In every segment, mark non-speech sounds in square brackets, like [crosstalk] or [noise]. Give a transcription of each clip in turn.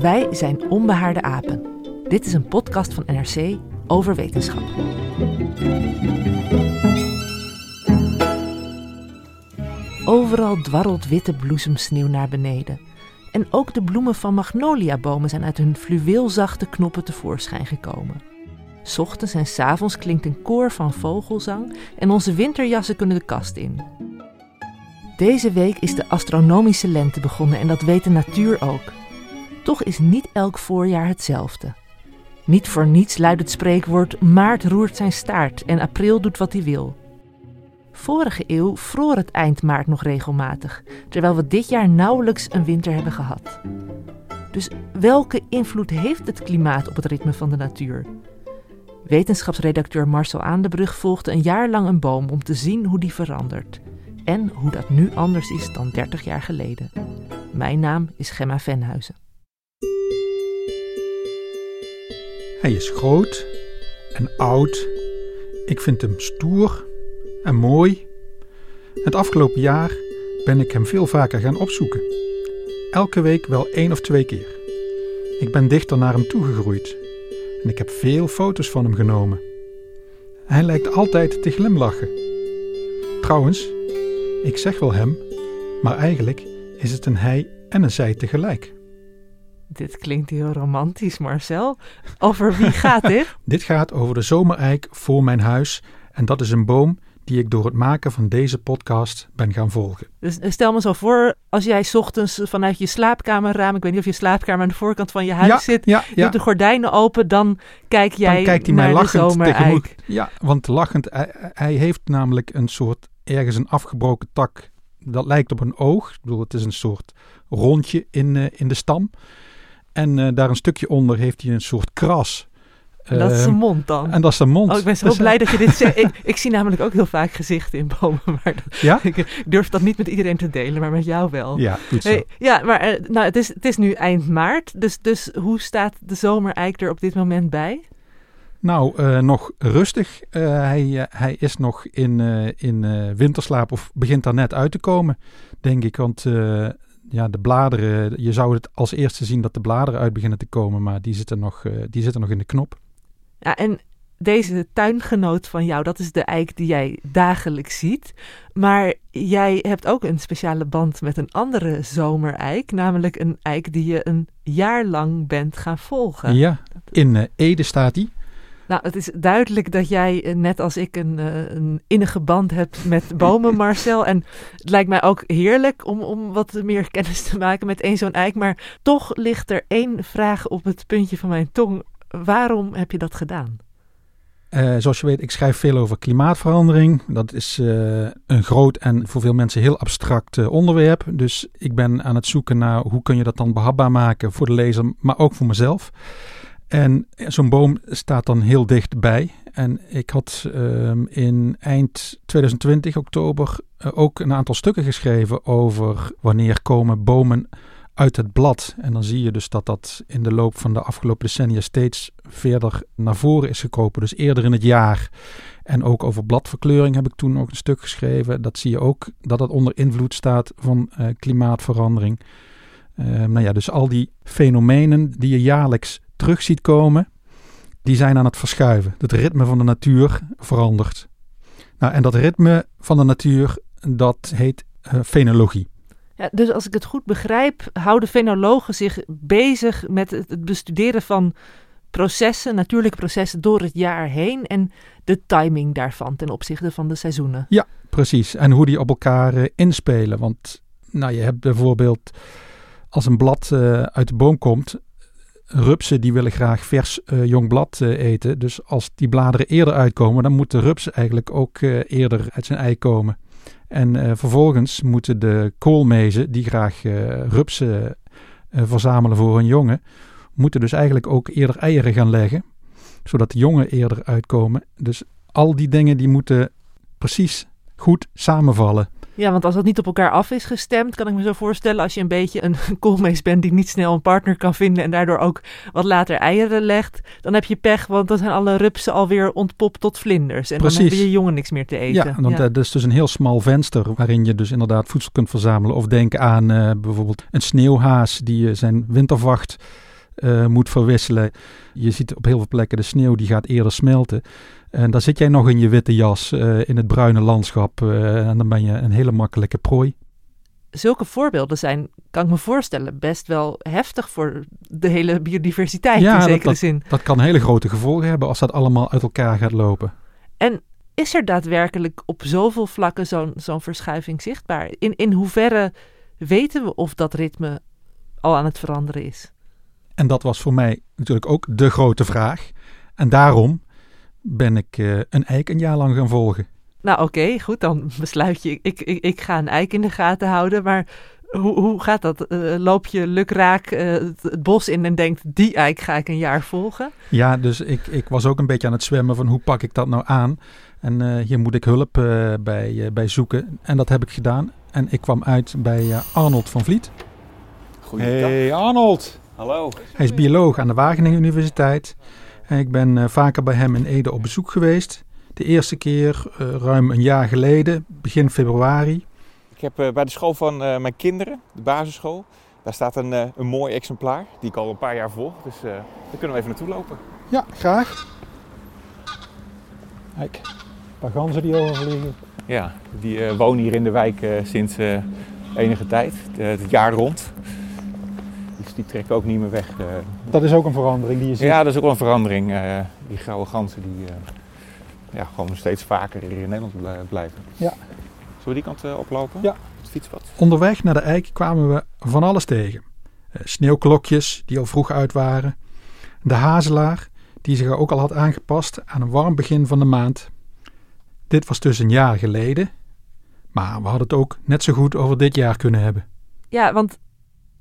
Wij zijn Onbehaarde Apen. Dit is een podcast van NRC over wetenschap. Overal dwarrelt witte bloesemsneeuw naar beneden. En ook de bloemen van magnoliabomen zijn uit hun fluweelzachte knoppen tevoorschijn gekomen. Ochtends en 's avonds klinkt een koor van vogelzang en onze winterjassen kunnen de kast in. Deze week is de astronomische lente begonnen en dat weet de natuur ook. Toch is niet elk voorjaar hetzelfde. Niet voor niets luidt het spreekwoord: maart roert zijn staart en april doet wat hij wil. Vorige eeuw vroor het eind maart nog regelmatig, terwijl we dit jaar nauwelijks een winter hebben gehad. Dus welke invloed heeft het klimaat op het ritme van de natuur? Wetenschapsredacteur Marcel Aandebrug volgde een jaar lang een boom om te zien hoe die verandert. En hoe dat nu anders is dan 30 jaar geleden. Mijn naam is Gemma Venhuizen. Hij is groot en oud. Ik vind hem stoer en mooi. Het afgelopen jaar ben ik hem veel vaker gaan opzoeken. Elke week wel één of twee keer. Ik ben dichter naar hem toegegroeid en ik heb veel foto's van hem genomen. Hij lijkt altijd te glimlachen. Trouwens, ik zeg wel hem, maar eigenlijk is het een hij en een zij tegelijk. Dit klinkt heel romantisch, Marcel. Over wie gaat dit? [laughs] Dit gaat over de zomereik voor mijn huis en dat is een boom die ik door het maken van deze podcast ben gaan volgen. Dus stel me zo voor, als jij 's ochtends vanuit je slaapkamerraam, ik weet niet of je slaapkamer aan de voorkant van je huis Ja, zit, ja, je doet de gordijnen open, dan kijk jij Dan kijkt hij naar mij de lachend zomereik. tegemoet. Ja, want lachend, hij, hij heeft namelijk een soort, ergens een afgebroken tak. Dat lijkt op een oog. Ik bedoel, het is een soort rondje in, eh, in de stam. En eh, daar een stukje onder heeft hij een soort kras. Dat is Ehm, zijn mond dan. En dat is zijn mond. Oh, ik ben zo blij dat je dit zegt. [laughs] Ik, ik zie namelijk ook heel vaak gezichten in bomen, [laughs] maar dat- Ja? ik durf dat niet met iedereen te delen, maar met jou wel. Ja, goed zo. Hey, ja, maar eh, nou, het, is, het is nu eind maart, dus, dus hoe staat de zomereik er op dit moment bij? Nou, eh, nog rustig. Hij, hij is nog in, in winterslaap of begint daar net uit te komen, denk ik. Want eh, ja, de bladeren, je zou het als eerste zien dat de bladeren uit beginnen te komen, maar die zitten nog, eh, die zitten nog in de knop. Ja, en deze tuingenoot van jou, dat is de eik die jij dagelijks ziet. Maar jij hebt ook een speciale band met een andere zomereik, namelijk een eik die je een jaar lang bent gaan volgen. Ja, in eh, Ede staat hij. Nou, het is duidelijk dat jij, eh, net als ik, een, eh, een innige band hebt met [laughs] bomen, Marcel. En het lijkt mij ook heerlijk om, om wat meer kennis te maken met één zo'n eik. Maar toch ligt er één vraag op het puntje van mijn tong. Waarom heb je dat gedaan? Eh, zoals je weet, ik schrijf veel over klimaatverandering. Dat is een groot en voor veel mensen heel abstract onderwerp. Dus ik ben aan het zoeken naar hoe kun je dat dan behapbaar maken voor de lezer, maar ook voor mezelf. En zo'n boom staat dan heel dichtbij. En ik had ehm, in eind 2020, oktober, eh, ook een aantal stukken geschreven over wanneer komen bomen uit het blad. En dan zie je dus dat dat in de loop van de afgelopen decennia steeds verder naar voren is gekropen. Dus eerder in het jaar. En ook over bladverkleuring heb ik toen ook een stuk geschreven. Dat zie je ook dat het onder invloed staat van eh, klimaatverandering. Eh, nou ja, dus al die fenomenen die je jaarlijks terug ziet komen, die zijn aan het verschuiven. Het ritme van de natuur verandert. Nou, en dat ritme van de natuur, dat heet eh, fenologie. Ja, dus als ik het goed begrijp, houden fenologen zich bezig met het, het bestuderen van processen, natuurlijke processen door het jaar heen en de timing daarvan ten opzichte van de seizoenen. Ja, precies. En hoe die op elkaar eh, inspelen. Want nou, je hebt bijvoorbeeld als een blad eh, uit de boom komt, rupsen die willen graag vers eh, jong blad eh, eten. Dus als die bladeren eerder uitkomen, dan moet de rups eigenlijk ook eh, eerder uit zijn ei komen. En vervolgens moeten de koolmezen, die graag rupsen verzamelen voor hun jongen, moeten dus eigenlijk ook eerder eieren gaan leggen, zodat de jongen eerder uitkomen. Dus al die dingen die moeten precies goed samenvallen. Ja, want als dat niet op elkaar af is gestemd, kan ik me zo voorstellen als je een beetje een [laughs] koolmees bent die niet snel een partner kan vinden en daardoor ook wat later eieren legt, dan heb je pech, want dan zijn alle rupsen alweer ontpopt tot vlinders. En Precies. dan hebben je jongen niks meer te eten. Ja, want eh, dat is dus een heel smal venster waarin je dus inderdaad voedsel kunt verzamelen. Of denk aan eh, bijvoorbeeld een sneeuwhaas die eh, zijn wintervacht eh, moet verwisselen. Je ziet op heel veel plekken de sneeuw die gaat eerder smelten. En dan zit jij nog in je witte jas eh, in het bruine landschap eh, en dan ben je een hele makkelijke prooi. Zulke voorbeelden zijn, kan ik me voorstellen, best wel heftig voor de hele biodiversiteit Ja, in dat- zekere zin. Dat kan hele grote gevolgen hebben als dat allemaal uit elkaar gaat lopen. En is er daadwerkelijk op zoveel vlakken zo'n zo'n verschuiving zichtbaar? In, in hoeverre weten we of dat ritme al aan het veranderen is? En dat was voor mij natuurlijk ook de grote vraag. En daarom ben ik eh, een eik een jaar lang gaan volgen. Nou oké, goed, dan besluit je, ik, ik, ik ga een eik in de gaten houden, maar hoe, hoe gaat dat? Eh, loop je lukraak eh, het, het bos in en denkt, die eik ga ik een jaar volgen? Ja, dus ik, ik was ook een beetje aan het zwemmen van hoe pak ik dat nou aan. En eh, hier moet ik hulp eh, bij, bij zoeken. En dat heb ik gedaan. En ik kwam uit bij Arnold van Vliet. Goeiedag. Hey Arnold. Hallo. Hij is bioloog aan de Wageningen Universiteit. En ik ben eh, vaker bij hem in Ede op bezoek geweest. De eerste keer eh, ruim een jaar geleden, begin februari. Ik heb eh, bij de school van mijn kinderen, de basisschool, daar staat een, een mooi exemplaar die ik al een paar jaar volg. Dus daar kunnen we even naartoe lopen. Ja, graag. Kijk, een paar ganzen die overvliegen. Ja, die wonen hier in de wijk sinds enige tijd, het jaar rond. Die trekken ook niet meer weg. eh. Dat is ook een verandering die je ziet. Ja, dat is ook wel een verandering. eh, die grauwe ganzen die eh, ja, gewoon steeds vaker hier in Nederland bl- blijven. Ja. Zullen we die kant oplopen? Ja. Het fietspad. Onderweg naar de eik kwamen we van alles tegen. Eh, Sneeuwklokjes die al vroeg uit waren. De hazelaar die zich ook al had aangepast aan een warm begin van de maand. Dit was dus een jaar geleden. Maar we hadden het ook net zo goed over dit jaar kunnen hebben. Ja, want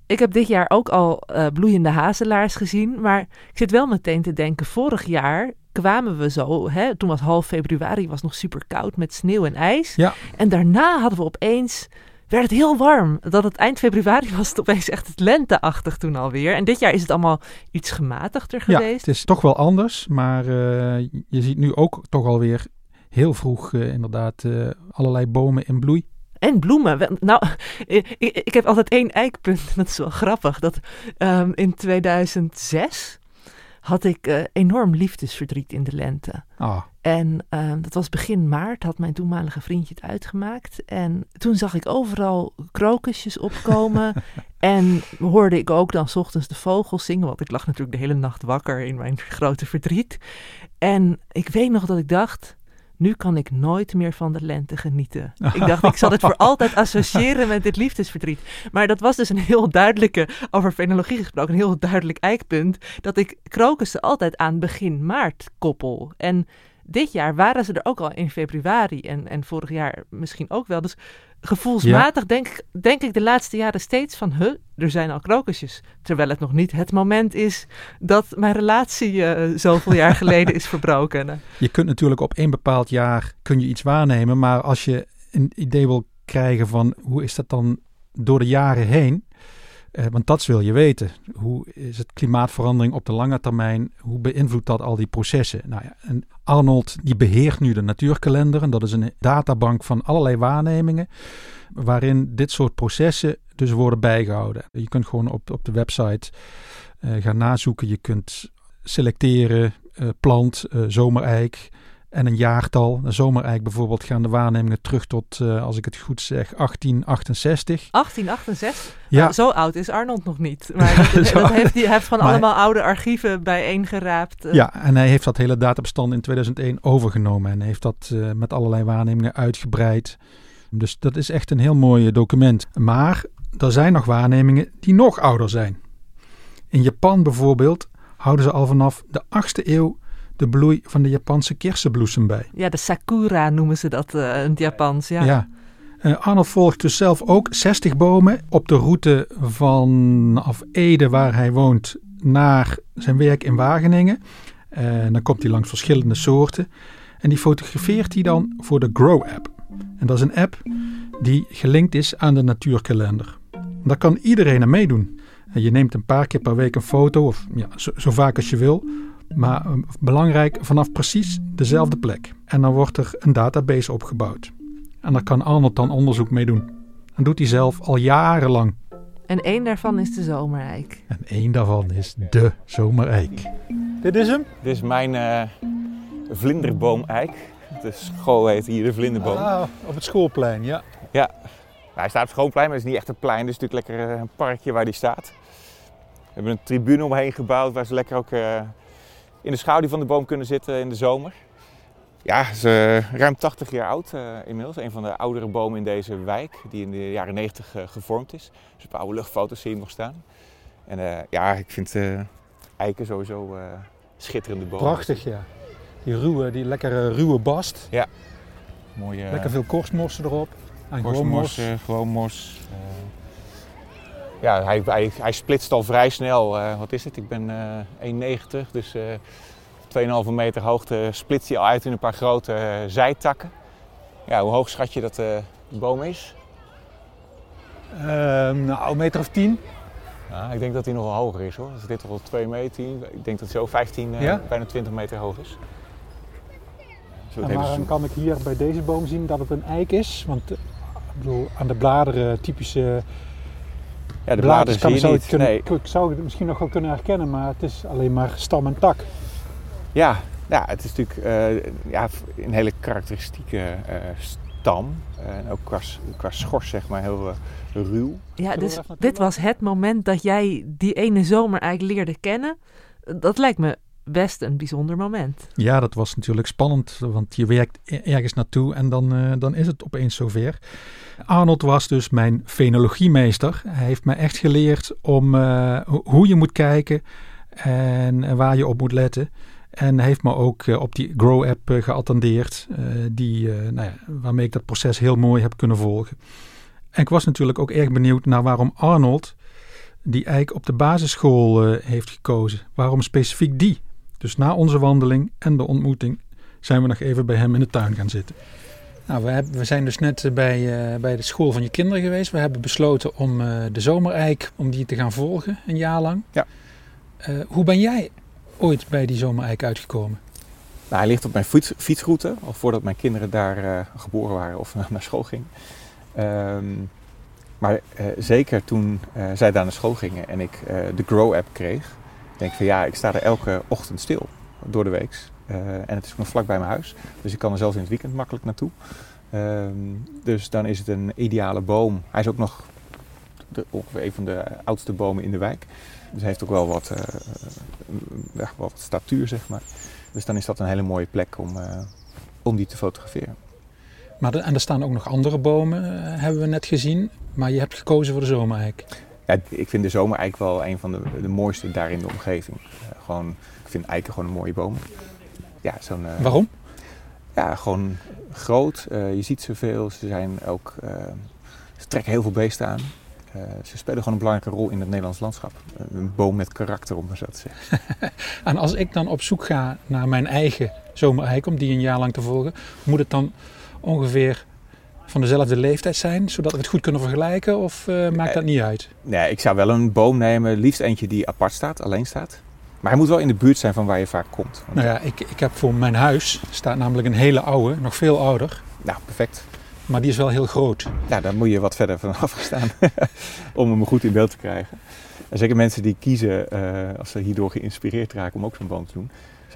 ik heb dit jaar ook al eh, bloeiende hazelaars gezien, maar ik zit wel meteen te denken, vorig jaar kwamen we zo, hè, toen was half februari, was nog super koud met sneeuw en ijs. Ja. En daarna hadden we opeens, werd het heel warm. Dat het eind februari was het opeens echt het lenteachtig toen alweer. En dit jaar is het allemaal iets gematigder Ja, geweest. het is toch wel anders. Maar eh, je ziet nu ook toch alweer heel vroeg eh, inderdaad allerlei bomen in bloei. En bloemen. Nou, [laughs] ik, ik heb altijd één eikpunt. Dat is wel grappig. Dat ehm, in 2006 had ik eh, enorm liefdesverdriet in de lente. Ah, En ehm, dat was begin maart, had mijn toenmalige vriendje het uitgemaakt. En toen zag ik overal krokusjes opkomen. [laughs] en hoorde ik ook dan 's ochtends de vogels zingen. Want ik lag natuurlijk de hele nacht wakker in mijn grote verdriet. En ik weet nog dat ik dacht. Nu kan ik nooit meer van de lente genieten. Ik dacht, ik zal het voor [laughs] altijd associëren met dit liefdesverdriet. Maar dat was dus een heel duidelijke, over fenologie gesproken, een heel duidelijk eikpunt. Dat ik krokussen altijd aan begin maart koppel. En dit jaar waren ze er ook al in februari en, en vorig jaar misschien ook wel. Dus gevoelsmatig denk, ik- denk ik de laatste jaren steeds van, huh, er zijn al krokusjes. Terwijl het nog niet het moment is dat mijn relatie eh, zoveel jaar [laughs] geleden is verbroken. je kunt natuurlijk op één bepaald jaar kun je iets waarnemen. Maar als je een idee wil krijgen van hoe is dat dan door de jaren heen. Eh, want dat wil je weten. Hoe is het klimaatverandering op de lange termijn? Hoe beïnvloedt dat al die processen? Nou ja, en Arnold die beheert nu de natuurkalender. En dat is een databank van allerlei waarnemingen. Waarin dit soort processen dus worden bijgehouden. Je kunt gewoon op, op de website eh, gaan nazoeken. Je kunt selecteren, eh, plant, zomereik. En een jaartal. De zomereik bijvoorbeeld gaan de waarnemingen terug tot, uh, als ik het goed zeg, 1868. 1868? Ja. Nou, zo oud is Arnold nog niet. Maar [laughs] dat, dat heeft hij heeft van Maar- allemaal oude archieven bijeengeraapt. eh. Ja, en hij heeft dat hele databestand in 2001 overgenomen en heeft dat eh, met allerlei waarnemingen uitgebreid. Dus dat is echt een heel mooi document. Maar er zijn nog waarnemingen die nog ouder zijn. In Japan bijvoorbeeld houden ze al vanaf de 8e eeuw de bloei van de Japanse kersenbloesem bij. Ja, de sakura noemen ze dat eh, in het Japans. Ja. Ja. Eh, Arnold volgt dus zelf ook 60 bomen op de route vanaf Ede, waar hij woont, naar zijn werk in Wageningen. En dan komt hij langs verschillende soorten. En die fotografeert hij dan voor de Grow-app. En dat is een app die gelinkt is aan de natuurkalender. Daar kan iedereen aan meedoen. En je neemt een paar keer per week een foto, of ja, zo, zo vaak als je wil. Maar eh, belangrijk, vanaf precies dezelfde plek. En dan wordt er een database opgebouwd. En daar kan Arnold dan onderzoek mee doen. En doet hij zelf al jarenlang. En één daarvan is de zomereik. En één daarvan is de zomereik. Dit is hem? Dit is mijn eh vlinderboom-eik. De school heet hier de vlinderboom. Ah, op het schoolplein, ja. Nou, hij staat op het schoonplein, maar het is niet echt een plein. Het is natuurlijk lekker eh, een parkje waar die staat. We hebben een tribune omheen gebouwd waar ze lekker ook eh, in de schaduw van de boom kunnen zitten in de zomer. Ja, het is eh, ruim 80 jaar oud eh, inmiddels. Een van de oudere bomen in deze wijk, die in de jaren 90 eh, gevormd is. Dus op oude luchtfoto's zie je hem nog staan. En eh, ja, ik vind eh, eiken sowieso eh, schitterende bomen. Prachtig, ja. Die ruwe, die lekkere ruwe bast. Mooie eh, Lekker veel korstmossen erop. En gewoon Korstmos, mos. gewoon mos. Ja, hij, hij, hij splitst al vrij snel. eh, wat is het? Ik ben eh 1,90, dus eh 2,5 meter hoogte splitst hij al uit in een paar grote zijtakken. Ja, hoe hoog schat je dat eh, de boom is? Ehm, nou, een meter of tien. Ja, ik denk dat hij nog wel hoger is hoor. Als dit toch wel 2 meter, ik denk dat hij zo 15, eh, Ja? bijna 20 meter hoog is. En zoek- kan ik hier bij deze boom zien dat het een eik is? Want ik bedoel, aan de bladeren typische ja, de bladeren zie je niet. kunnen, Nee. ik zou het misschien nog wel kunnen herkennen, maar het is alleen maar stam en tak. Ja, ja het is natuurlijk eh, ja, een hele karakteristieke eh, stam. En ook qua, qua schors, zeg maar, heel eh, ruw. Ja, dus dit was het moment dat jij die ene zomereik leerde kennen. Dat lijkt me best een bijzonder moment. Ja, dat was natuurlijk spannend, want je werkt e- ergens naartoe en dan, eh, dan is het opeens zover. Arnold was dus mijn fenologiemeester. Hij heeft mij echt geleerd om eh, ho- hoe je moet kijken en waar je op moet letten. En heeft me ook eh, op die Grow-app geattendeerd, die, nou ja, waarmee ik dat proces heel mooi heb kunnen volgen. En ik was natuurlijk ook erg benieuwd naar waarom Arnold die eik op de basisschool heeft gekozen. Waarom specifiek die? Dus na onze wandeling en de ontmoeting zijn we nog even bij hem in de tuin gaan zitten. Nou, we, hebben, we zijn dus net eh, bij, eh, bij de school van je kinderen geweest. We hebben besloten om eh, de zomereik, om die te gaan volgen, een jaar lang. Ja. Hoe ben jij ooit bij die zomereik uitgekomen? Nou, hij ligt op mijn fiets, fietsroute, al voordat mijn kinderen daar geboren waren of [laughs] naar school gingen. Ehm, maar zeker toen zij daar naar school gingen en ik de Grow-app kreeg, denk ik van ja, ik sta er elke ochtend stil door de week. Eh, en het is nog vlak bij mijn huis, dus ik kan er zelfs in het weekend makkelijk naartoe. Ehm, dus dan is het een ideale boom. Hij is ook nog de, ongeveer een van de oudste bomen in de wijk. Dus hij heeft ook wel wat, ja, wat statuur, zeg maar. Dus dan is dat een hele mooie plek om, om die te fotograferen. Maar en er staan ook nog andere bomen, hebben we net gezien. Maar je hebt gekozen voor de zomereik. Ja, ik vind de zomer eigenlijk wel een van de, de mooiste daar in de omgeving. Eh, gewoon, ik vind eiken gewoon een mooie boom. Ja, zo'n, eh, Waarom? Ja, gewoon groot. Eh, je ziet ze veel. Ze zijn ook, ze trekken heel veel beesten aan. Ze spelen gewoon een belangrijke rol in het Nederlands landschap. Een boom met karakter, om maar zo te zeggen. [laughs] En als ik dan op zoek ga naar mijn eigen zomereik, om die een jaar lang te volgen, moet het dan ongeveer van dezelfde leeftijd zijn, zodat we het goed kunnen vergelijken? Of eh, maakt dat niet uit? Nee, ik zou wel een boom nemen, liefst eentje die apart staat, alleen staat. Maar hij moet wel in de buurt zijn van waar je vaak komt. Want- Nou ja, ik, ik heb voor mijn huis, staat namelijk een hele oude, nog veel ouder, nou, perfect. maar die is wel heel groot. Nou, daar moet je wat verder van [laughs] afgestaan om hem goed in beeld te krijgen. En zeker mensen die kiezen, eh, als ze hierdoor geïnspireerd raken om ook zo'n boom te doen.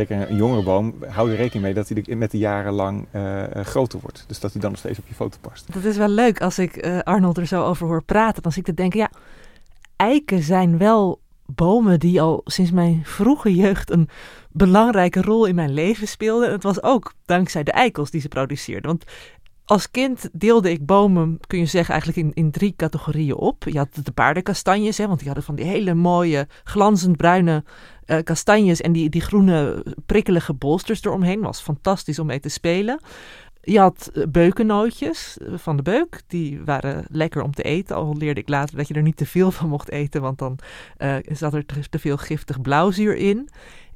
Een jongere boom, hou er rekening mee dat hij met de jaren lang eh, eh, groter wordt. Dus dat hij dan nog steeds op je foto past. Dat is wel leuk als ik eh, Arnold er zo over hoor praten. Dan zit ik te denken, ja, eiken zijn wel bomen die al sinds mijn vroege jeugd een belangrijke rol in mijn leven speelden. En het was ook dankzij de eikels die ze produceerden. Want als kind deelde ik bomen, kun je zeggen, eigenlijk in, in drie categorieën op. Je had de paardenkastanjes, hè, want die hadden van die hele mooie, glanzend bruine eh, kastanjes. En die, die groene, prikkelige bolsters eromheen. Was fantastisch om mee te spelen. Je had eh, beukennootjes eh, van de beuk. Die waren lekker om te eten. Al leerde ik later dat je er niet te veel van mocht eten. Want dan zat er te veel giftig blauwzuur in.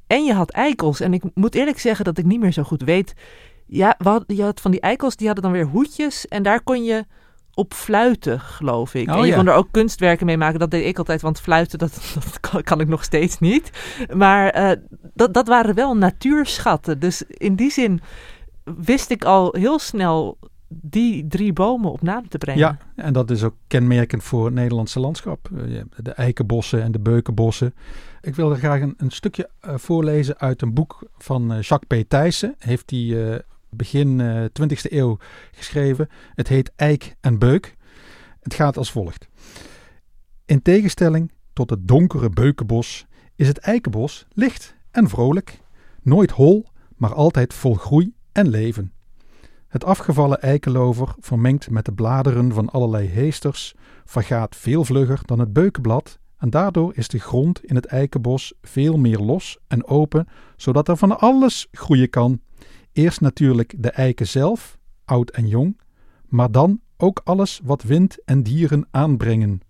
En je had eikels. En ik moet eerlijk zeggen dat ik niet meer zo goed weet. Ja, we hadden- je had van die eikels, die hadden dan weer hoedjes. En daar kon je op fluiten, geloof ik. Oh, en je ja. kon er ook kunstwerken mee maken. Dat deed ik altijd, want fluiten, dat, [laughs] dat kan, kan ik nog steeds niet. Maar eh, dat, dat waren wel natuurschatten. Dus in die zin wist ik al heel snel die drie bomen op naam te brengen. Ja, en dat is ook kenmerkend voor het Nederlandse landschap. Eh, De eikenbossen en de beukenbossen. Ik wil er graag een, een stukje eh, voorlezen uit een boek van Jacques P. Thijssen. Heeft hij begin eh 20e eeuw geschreven. Het heet Eik en Beuk. Het gaat als volgt. In tegenstelling tot het donkere beukenbos is het eikenbos licht en vrolijk. Nooit hol, maar altijd vol groei en leven. Het afgevallen eikenlover, vermengd met de bladeren van allerlei heesters, vergaat veel vlugger dan het beukenblad en daardoor is de grond in het eikenbos veel meer los en open, zodat er van alles groeien kan. Eerst natuurlijk de eiken zelf, oud en jong, maar dan ook alles wat wind en dieren aanbrengen.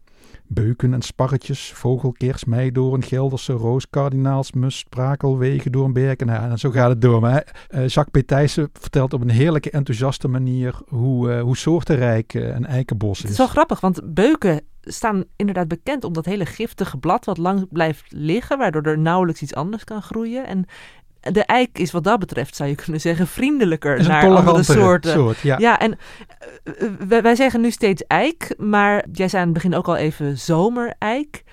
Beuken en sparretjes, vogelkers, meidoorn, gelderse roos, kardinaals, mus, sprakel, wegendoornberk en, en zo gaat het door. Maar eh, Jacques P. Thijssen vertelt op een heerlijke, enthousiaste manier hoe, eh, hoe soortenrijk eh, een eikenbos Het is. is wel grappig, want beuken staan inderdaad bekend om dat hele giftige blad wat lang blijft liggen, waardoor er nauwelijks iets anders kan groeien. En de eik is wat dat betreft, zou je kunnen zeggen, vriendelijker naar andere soorten. soort. Ja. Ja, en eh, wij, wij zeggen nu steeds eik, maar jij zei aan het begin ook al even zomereik.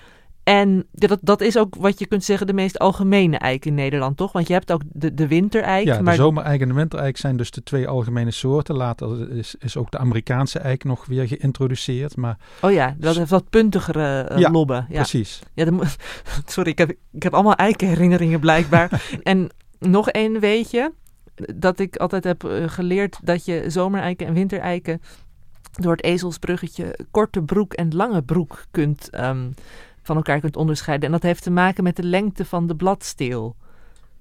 En dat, dat is ook wat je kunt zeggen de meest algemene eik in Nederland, toch? Want je hebt ook de, de wintereik. Ja, de maar zomereik en de wintereik zijn dus de twee algemene soorten. Later is, is ook de Amerikaanse eik nog weer geïntroduceerd. Maar Oh ja, dat heeft wat puntigere eh, Ja, lobben. Ja. precies. Ja, [laughs] sorry, ik heb, ik heb allemaal eikenherinneringen blijkbaar. [laughs] en nog één weetje, dat ik altijd heb eh, geleerd dat je zomereiken en wintereiken door het ezelsbruggetje korte broek en lange broek kunt, ehm, van elkaar kunt onderscheiden. En dat heeft te maken met de lengte van de bladsteel.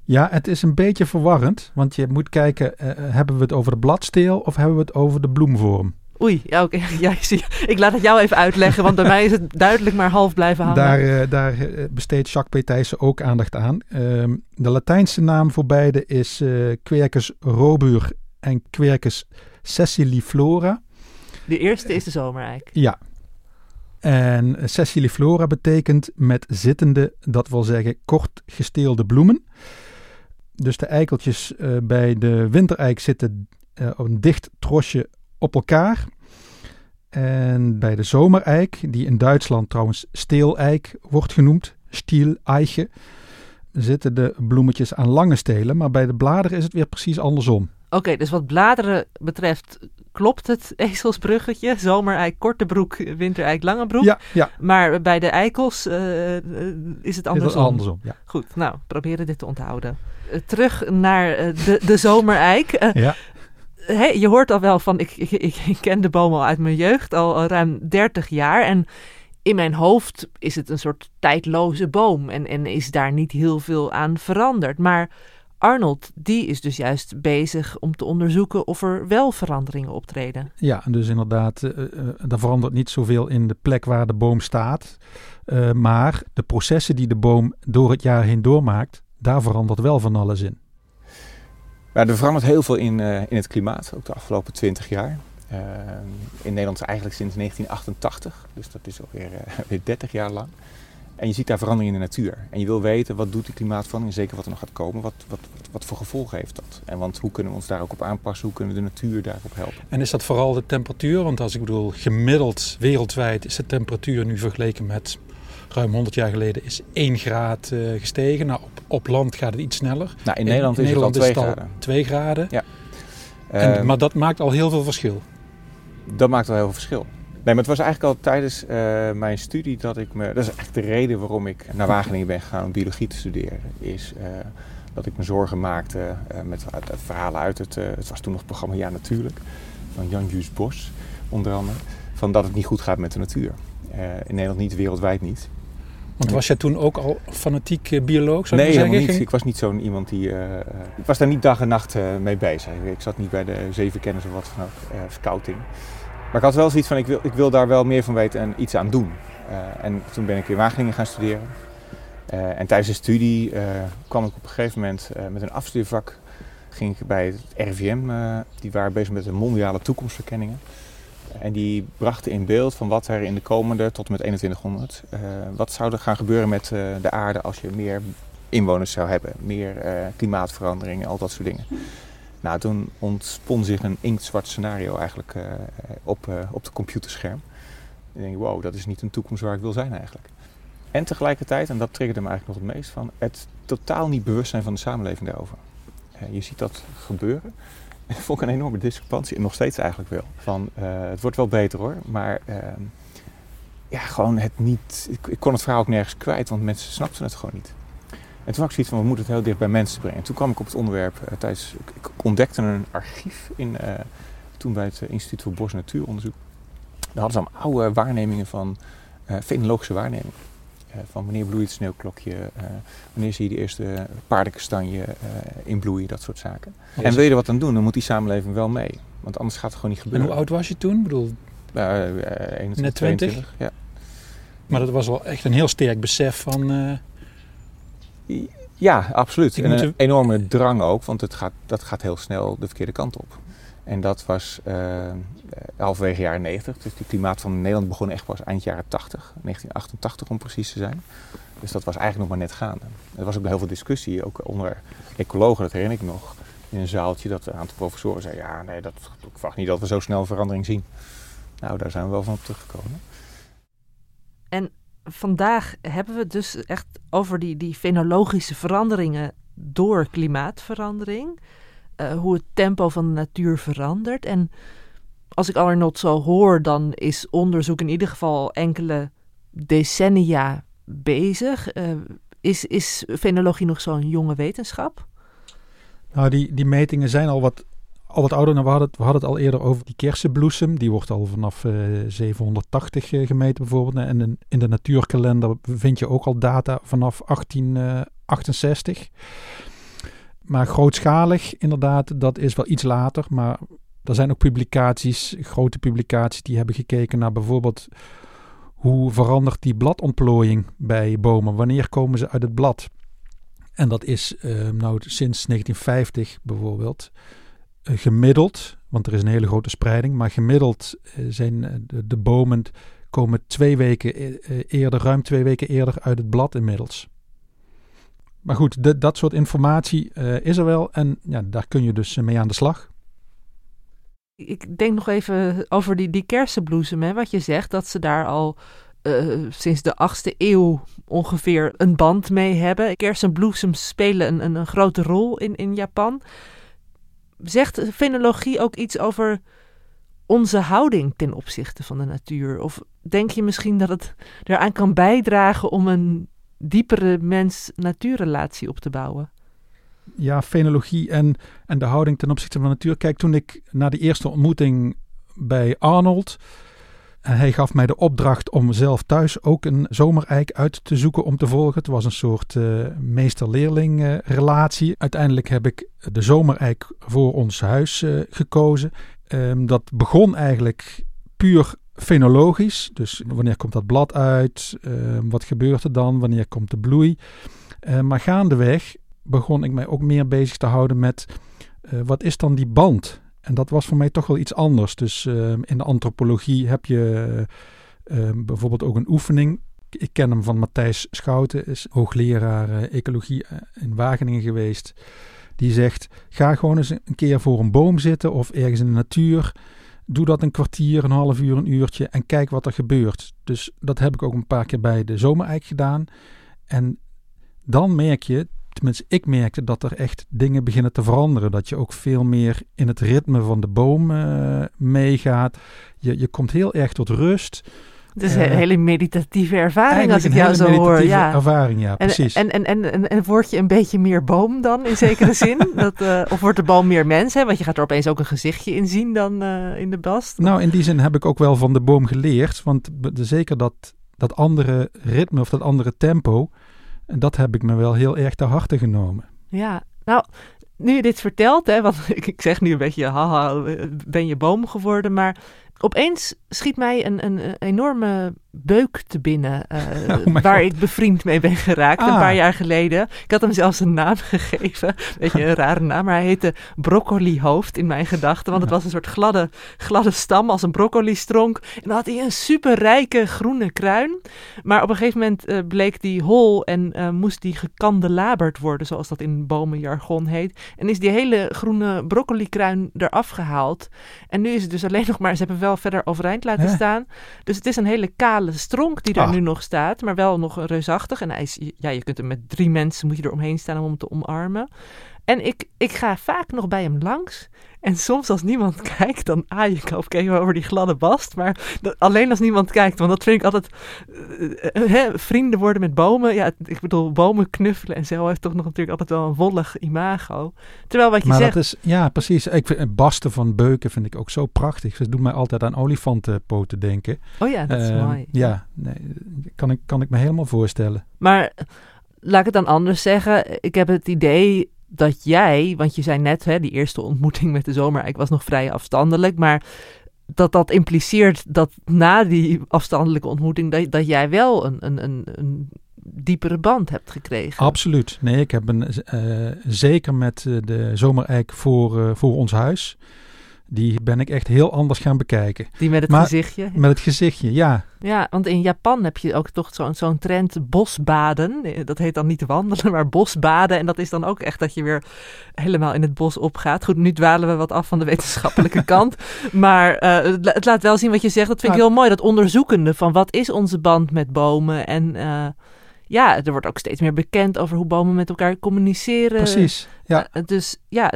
Ja, het is een beetje verwarrend. Want je moet kijken, eh, hebben we het over de bladsteel of hebben we het over de bloemvorm? Oei, ja, oké. [laughs] Ja, ik, zie, ik laat het jou even uitleggen, want bij mij is het duidelijk maar half blijven hangen. Daar, eh, daar eh, besteedt Jacques P. Thijssen ook aandacht aan. Ehm, de Latijnse naam voor beide is eh Quercus robur en Quercus sessiliflora. De eerste is de zomereik. Ja. En sessiliflora betekent met zittende, dat wil zeggen kort gesteelde bloemen. Dus de eikeltjes bij de wintereik zitten op een dicht trosje op elkaar. En bij de zomereik, die in Duitsland trouwens steeleik wordt genoemd, stieleiche, zitten de bloemetjes aan lange stelen. Maar bij de bladeren is het weer precies andersom. Oké, dus wat bladeren betreft klopt het ezelsbruggetje. Zomereik korte broek, wintereik lange broek. Ja, ja Maar bij de eikels eh, eh, is het is andersom. het andersom. Ja. Goed, nou, proberen dit te onthouden. Eh, terug naar de, de zomereik. Ja. Je hoort al wel van, ik, ik, ik, ken de boom al uit mijn jeugd, al, ruim 30 jaar. En in mijn hoofd is het een soort tijdloze boom en, en is daar niet heel veel aan veranderd. Maar Arnold, die is dus juist bezig om te onderzoeken of er wel veranderingen optreden. Ja, dus inderdaad, eh, er verandert niet zoveel in de plek waar de boom staat. Eh, maar de processen die de boom door het jaar heen doormaakt, daar verandert wel van alles in. Maar er verandert heel veel in, eh, in het klimaat, ook de afgelopen 20 jaar. Eh, in Nederland eigenlijk sinds 1988, dus dat is alweer eh, [laughs] weer 30 jaar lang. En je ziet daar verandering in de natuur. En je wil weten, wat doet die klimaatverandering, zeker wat er nog gaat komen, wat, wat, wat, wat voor gevolgen heeft dat? En want hoe kunnen we ons daar ook op aanpassen, hoe kunnen we de natuur daarop helpen? En is dat vooral de temperatuur? Want als ik bedoel, gemiddeld wereldwijd is de temperatuur nu vergeleken met ruim 100 jaar geleden is 1 graad eh, gestegen. Nou, op op land gaat het iets sneller. Nou, in Nederland is het al 2 graden. 2 graden. Ja. En, Ehm, maar dat maakt al heel veel verschil. Dat maakt wel heel veel verschil. Nee, maar het was eigenlijk al tijdens eh, mijn studie dat ik me... Dat is eigenlijk de reden waarom ik naar Wageningen ben gegaan om biologie te studeren. Is eh, dat ik me zorgen maakte met verhalen uit het... het was toen nog het programma Ja Natuurlijk. Van Jan-Juus Bos, onder andere. Van dat het niet goed gaat met de natuur. In Nederland niet, wereldwijd niet. Want was jij toen ook al fanatiek eh, bioloog, zou nee, helemaal niet. Ik was niet zo'n iemand die... eh, eh, ik was daar niet dag en nacht mee bezig. Ik zat niet bij de zeven kennis of wat dan ook, scouting. Maar ik had wel zoiets van, ik wil, ik wil daar wel meer van weten en iets aan doen. En toen ben ik in Wageningen gaan studeren. En tijdens de studie kwam ik op een gegeven moment met een afstudeervak. Ging ik bij het RIVM, die waren bezig met de mondiale toekomstverkenningen. En die brachten in beeld van wat er in de komende, tot en met 2100, eh, wat zou er gaan gebeuren met eh, de aarde als je meer inwoners zou hebben. Meer eh, klimaatverandering en al dat soort dingen. Nou, toen ontspon zich een inktzwart scenario eigenlijk op, op de computerscherm. Ik denk, wow, dat is niet een toekomst waar ik wil zijn eigenlijk. En tegelijkertijd, en dat triggerde me eigenlijk nog het meest van, het totaal niet bewust zijn van de samenleving daarover. Je ziet dat gebeuren. Dat vond ik een enorme discrepantie, en nog steeds eigenlijk wel. Van, eh, het wordt wel beter hoor, maar ehm, ja, gewoon het niet... Ik, kon het verhaal ook nergens kwijt, want mensen snapten het gewoon niet. En toen had ik zoiets van, we moeten het heel dicht bij mensen brengen. En toen kwam ik op het onderwerp eh, tijdens... Ik, ontdekte een archief in, eh, toen bij het Instituut voor Bos- en Natuuronderzoek. Daar hadden ze allemaal oude waarnemingen van fenologische waarnemingen. Eh, van wanneer bloeit het sneeuwklokje, eh, wanneer zie je de eerste paardenkastanje eh, in bloei, dat soort zaken. En wil je er wat aan doen, dan moet die samenleving wel mee. Want anders gaat het gewoon niet En gebeuren. hoe oud was je toen? Ik bedoel, Eh, eh, 21, Net 20? 22, ja. maar dat was wel echt een heel sterk besef van... Ja, absoluut. En een enorme drang ook, want het gaat, dat gaat heel snel de verkeerde kant op. En dat was eh, halverwege jaren 90. Dus die klimaat van Nederland begon echt pas eind jaren 80, 1988 om precies te zijn. Dus dat was eigenlijk nog maar net gaande. Er was ook heel veel discussie, ook onder ecologen, dat herinner ik nog. In een zaaltje dat een aantal professoren zeiden, ja nee, dat, ik verwacht niet dat we zo snel verandering zien. Nou, daar zijn we wel van op teruggekomen. Vandaag hebben we het dus echt over die, die fenologische veranderingen door klimaatverandering. Eh, hoe het tempo van de natuur verandert. En als ik Arnold zo hoor, dan is onderzoek in ieder geval enkele decennia bezig. Eh, is, is fenologie nog zo'n jonge wetenschap? Nou, die, die metingen zijn al wat, al wat ouder. Nou, we, hadden het, we hadden het al eerder over die kersenbloesem. Die wordt al vanaf eh, 780 eh, gemeten bijvoorbeeld. En in, in de natuurkalender vind je ook al data vanaf 1868. Maar grootschalig, inderdaad, dat is wel iets later. Maar er zijn ook publicaties, grote publicaties, die hebben gekeken naar bijvoorbeeld hoe verandert die bladontplooiing bij bomen? Wanneer komen ze uit het blad? En dat is eh, nou sinds 1950 bijvoorbeeld eh, gemiddeld, want er is een hele grote spreiding, maar gemiddeld eh, zijn eh, de, de bomen komen twee weken eerder, ruim twee weken eerder uit het blad inmiddels. Maar goed, dat soort informatie eh, is er wel en ja, daar kun je dus eh, mee aan de slag. Ik denk nog even over die, die kersenbloesem, hè, wat je zegt, dat ze daar al eh, sinds de 8e eeuw ongeveer een band mee hebben. Kersenbloesems spelen een, een, een grote rol in, in Japan. Zegt fenologie ook iets over onze houding ten opzichte van de natuur? Of denk je misschien dat het eraan kan bijdragen om een diepere mens-natuurrelatie op te bouwen? Ja, fenologie en, en de houding ten opzichte van de natuur. Kijk, toen ik na de eerste ontmoeting bij Arnold. En hij gaf mij de opdracht om zelf thuis ook een zomereik uit te zoeken om te volgen. Het was een soort eh, meester-leerling eh, relatie. Uiteindelijk heb ik de zomereik voor ons huis eh, gekozen. Ehm, dat begon eigenlijk puur fenologisch. Dus wanneer komt dat blad uit? Ehm, wat gebeurt er dan? Wanneer komt de bloei? Eh, maar gaandeweg begon ik mij ook meer bezig te houden met eh, wat is dan die band? En dat was voor mij toch wel iets anders. Dus eh, in de antropologie heb je bijvoorbeeld ook een oefening. Ik ken hem van Matthijs Schouten, is hoogleraar eh, ecologie eh, in Wageningen geweest. Die zegt: ga gewoon eens een keer voor een boom zitten of ergens in de natuur. Doe dat een kwartier, een half uur, een uurtje en kijk wat er gebeurt. Dus dat heb ik ook een paar keer bij de zomereik gedaan. En dan merk je tenminste, ik merkte dat er echt dingen beginnen te veranderen. Dat je ook veel meer in het ritme van de boom uh, meegaat. Je, je komt heel erg tot rust. Het is een hele meditatieve ervaring als ik jou zo hoor. Ja. ervaring, ja, precies. En, en, en, en, word je een beetje meer boom dan, in zekere zin? [laughs] Dat, uh, of wordt de boom meer mens, hè? Want je gaat er opeens ook een gezichtje in zien dan uh, in de bast. Nou, in die zin heb ik ook wel van de boom geleerd. Want zeker dat, dat andere ritme of dat andere tempo, dat heb ik me wel heel erg te harte genomen. Ja, nou, nu je dit vertelt, hè, want [laughs] ik, ik zeg nu een beetje, haha, ben je boom geworden, maar opeens schiet mij een, een, enorme beuk te binnen. [laughs] Uh, waar ik bevriend mee ben geraakt een ah. paar jaar geleden. Ik had hem zelfs een naam [laughs] gegeven. Weet je, een rare naam. Maar hij heette broccolihoofd in mijn gedachten. Want het was een soort gladde, gladde stam als een broccoli-stronk. En dan had hij een super rijke groene kruin. Maar op een gegeven moment uh, bleek die hol en uh, moest die gekandelaberd worden. Zoals dat in bomenjargon heet. En is die hele groene broccoli-kruin eraf gehaald. En nu is het dus alleen nog maar... Ze hebben wel verder overeind laten staan. Dus het is een hele kale stronk die daar ah. nu nog staat, maar wel nog reusachtig. En hij is, ja, je kunt hem met drie mensen moet je er omheen staan om hem te omarmen. En ik, ik ga vaak nog bij hem langs. En soms als niemand [laughs] kijkt, dan aai ik of even over die gladde bast. Maar alleen als niemand kijkt, want dat vind ik altijd... Uh, vrienden worden met bomen. Ja, ik bedoel, bomen knuffelen en zo heeft toch nog natuurlijk altijd wel een wollig imago. Terwijl wat je maar zegt... Dat is, ja, precies. Ik vind, basten van beuken vind ik ook zo prachtig. Ze doen mij altijd aan olifantenpoten denken. Oh ja, dat is uh, mooi. Ja, nee, kan, ik, kan ik me helemaal voorstellen. Maar laat ik het dan anders zeggen. Ik heb het idee dat jij, want je zei net, hè, die eerste ontmoeting met de zomer, ik was nog vrij afstandelijk, maar dat dat impliceert dat na die afstandelijke ontmoeting, dat, dat jij wel een, een, een, een diepere band hebt gekregen. Absoluut. Nee, ik heb een, uh, zeker met eh, de zomereik voor, uh, voor ons huis die ben ik echt heel anders gaan bekijken. Die met het gezichtje? Met het gezichtje, ja. Ja, want in Japan heb je ook toch zo'n zo'n trend bosbaden. Dat heet dan niet wandelen, maar bosbaden. En dat is dan ook echt dat je weer helemaal in het bos opgaat. Goed, nu dwalen we wat af van de wetenschappelijke [laughs] kant. Maar uh, het laat wel zien wat je zegt. Dat vind ik heel mooi, dat onderzoekende van wat is onze band met bomen en... Uh, ja, er wordt ook steeds meer bekend over hoe bomen met elkaar communiceren. Precies. Ja. Uh, dus ja,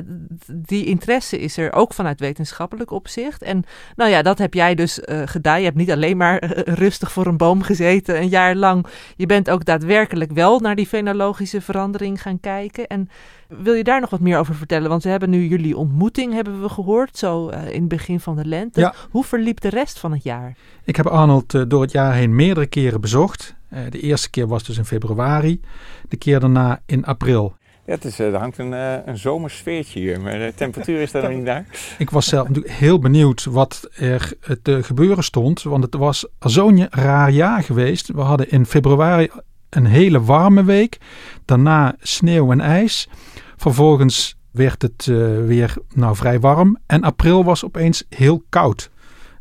die interesse is er ook vanuit wetenschappelijk opzicht. En nou ja, dat heb jij dus uh, gedaan. Je hebt niet alleen maar uh, rustig voor een boom gezeten een jaar lang. Je bent ook daadwerkelijk wel naar die fenologische verandering gaan kijken. En wil je daar nog wat meer over vertellen? Want we hebben nu jullie ontmoeting, hebben we gehoord, zo in het begin van de lente. Ja. Hoe verliep de rest van het jaar? Ik heb Arnold door het jaar heen meerdere keren bezocht. De eerste keer was dus in februari, de keer daarna in april. Ja, het is, eh, er hangt een, uh, een zomersfeertje hier, maar de temperatuur is daar nog niet daar. [laughs] Ik was zelf natuurlijk heel benieuwd wat er te gebeuren stond, want het was zo'n raar jaar geweest. We hadden in februari een hele warme week, daarna sneeuw en ijs. Vervolgens werd het uh, weer nou, vrij warm en april was opeens heel koud.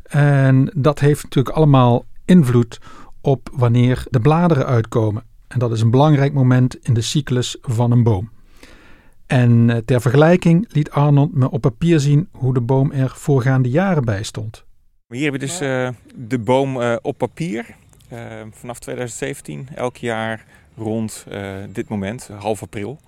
En dat heeft natuurlijk allemaal invloed op wanneer de bladeren uitkomen. En dat is een belangrijk moment in de cyclus van een boom. En eh, ter vergelijking liet Arnold me op papier zien hoe de boom er voorgaande jaren bij stond. Hier hebben we dus uh, de boom uh, op papier. vanaf 2017, elk jaar rond dit moment, half april.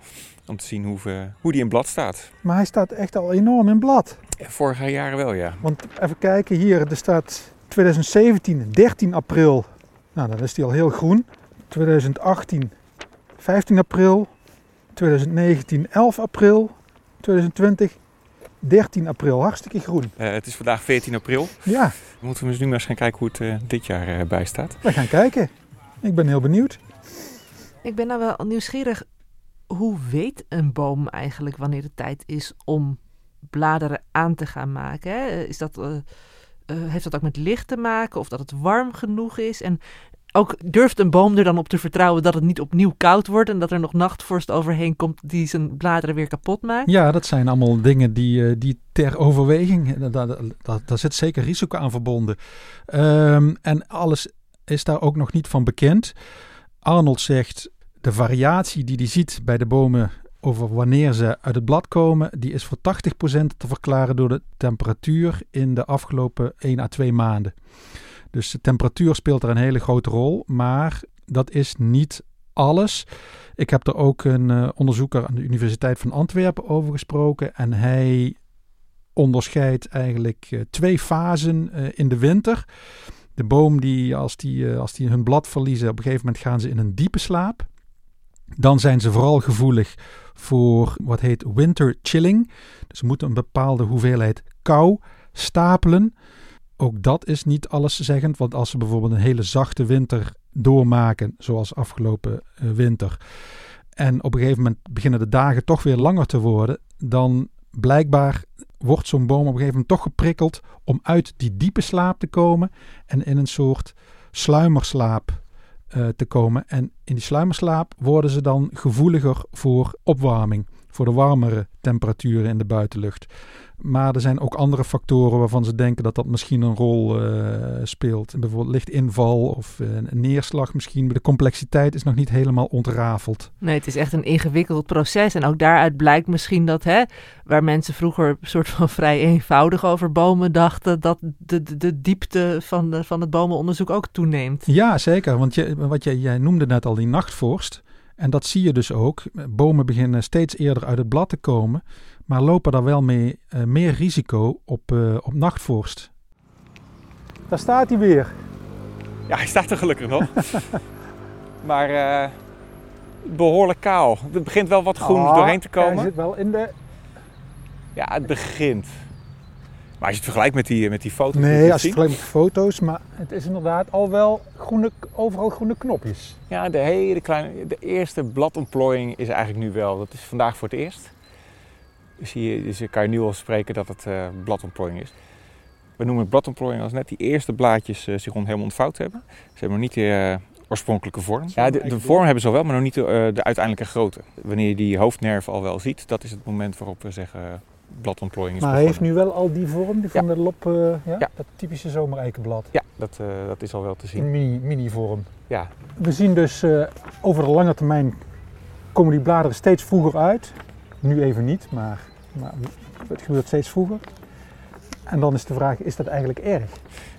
Om te zien hoe, hoe die in blad staat. Maar hij staat echt al enorm in blad. Vorige jaren wel, ja. Want even kijken hier, er staat 2017, 13 april. Nou, dan is die al heel groen. 2018, 15 april, 2019 11 april, 2020 13 april. Hartstikke groen. Uh, het is vandaag 14 april. Ja. We moeten dus nu maar eens gaan kijken hoe het uh, dit jaar uh, bij staat. We gaan kijken. Ik ben heel benieuwd. Ik ben nou wel nieuwsgierig. Hoe weet een boom eigenlijk wanneer het tijd is om bladeren aan te gaan maken? Hè? Is dat, heeft dat ook met licht te maken of dat het warm genoeg is? En ook durft een boom er dan op te vertrouwen dat het niet opnieuw koud wordt en dat er nog nachtvorst overheen komt die zijn bladeren weer kapot maakt? Ja, dat zijn allemaal dingen die, eh, die ter overweging, daar, daar, zit zeker risico aan verbonden. Um, en alles is daar ook nog niet van bekend. Arnold zegt de variatie die hij ziet bij de bomen over wanneer ze uit het blad komen, die is voor 80% te verklaren door de temperatuur in de afgelopen 1 à 2 maanden. Dus de temperatuur speelt er een hele grote rol, maar dat is niet alles. Ik heb er ook een uh, onderzoeker aan de Universiteit van Antwerpen over gesproken. En hij onderscheidt eigenlijk uh, twee fasen uh, in de winter. De boom, die, als, die, als die hun blad verliezen, op een gegeven moment gaan ze in een diepe slaap. Dan zijn ze vooral gevoelig voor wat heet winter chilling. Dus ze moeten een bepaalde hoeveelheid kou stapelen. Ook dat is niet alleszeggend, want als ze bijvoorbeeld een hele zachte winter doormaken, zoals afgelopen uh, winter, en op een gegeven moment beginnen de dagen toch weer langer te worden, dan blijkbaar wordt zo'n boom op een gegeven moment toch geprikkeld om uit die diepe slaap te komen en in een soort sluimerslaap uh, te komen. En in die sluimerslaap worden ze dan gevoeliger voor opwarming, voor de warmere temperaturen in de buitenlucht. Maar er zijn ook andere factoren waarvan ze denken dat dat misschien een rol uh, speelt. Bijvoorbeeld lichtinval of uh, een neerslag misschien. De complexiteit is nog niet helemaal ontrafeld. Nee, het is echt een ingewikkeld proces. En ook daaruit blijkt misschien dat hè, waar mensen vroeger soort van vrij eenvoudig over bomen dachten, dat de, de, de diepte van, de, van het bomenonderzoek ook toeneemt. Ja, zeker. Want je, wat je, jij noemde net al die nachtvorst. En dat zie je dus ook. Bomen beginnen steeds eerder uit het blad te komen maar lopen daar wel mee uh, meer risico op, uh, op nachtvorst. Daar staat hij weer. Ja, hij staat er gelukkig nog. [laughs] maar uh, behoorlijk kaal. Er begint wel wat groen ah, doorheen te komen. Hij zit wel in de... Ja, het begint. Maar als je het vergelijkt met die, met die foto's... Nee, als je het vergelijkt met foto's, maar het is inderdaad al wel groene, overal groene knopjes. Ja, de hele kleine... De eerste bladontplooiing is eigenlijk nu wel... Dat is vandaag voor het eerst zie je, dus kan je nu al spreken dat het uh, bladontplooiing is. We noemen het bladontplooiing als net die eerste blaadjes uh, zich helemaal ontvouwd hebben. Ze hebben nog niet de uh, oorspronkelijke vorm. Ja, de, de, vorm hebben ze al wel, maar nog niet de, de, uiteindelijke grootte. Wanneer je die hoofdnerven al wel ziet, dat is het moment waarop we zeggen bladontplooiing is Maar hij heeft nu wel al die vorm, die van de lop, ja? ja? dat typische zomereikenblad. Ja, dat, dat is al wel te zien. Een mini, mini vorm. Ja. We zien dus over de lange termijn komen die bladeren steeds vroeger uit. Nu even niet, maar, maar het gebeurt steeds vroeger. En dan is de vraag, is dat eigenlijk erg?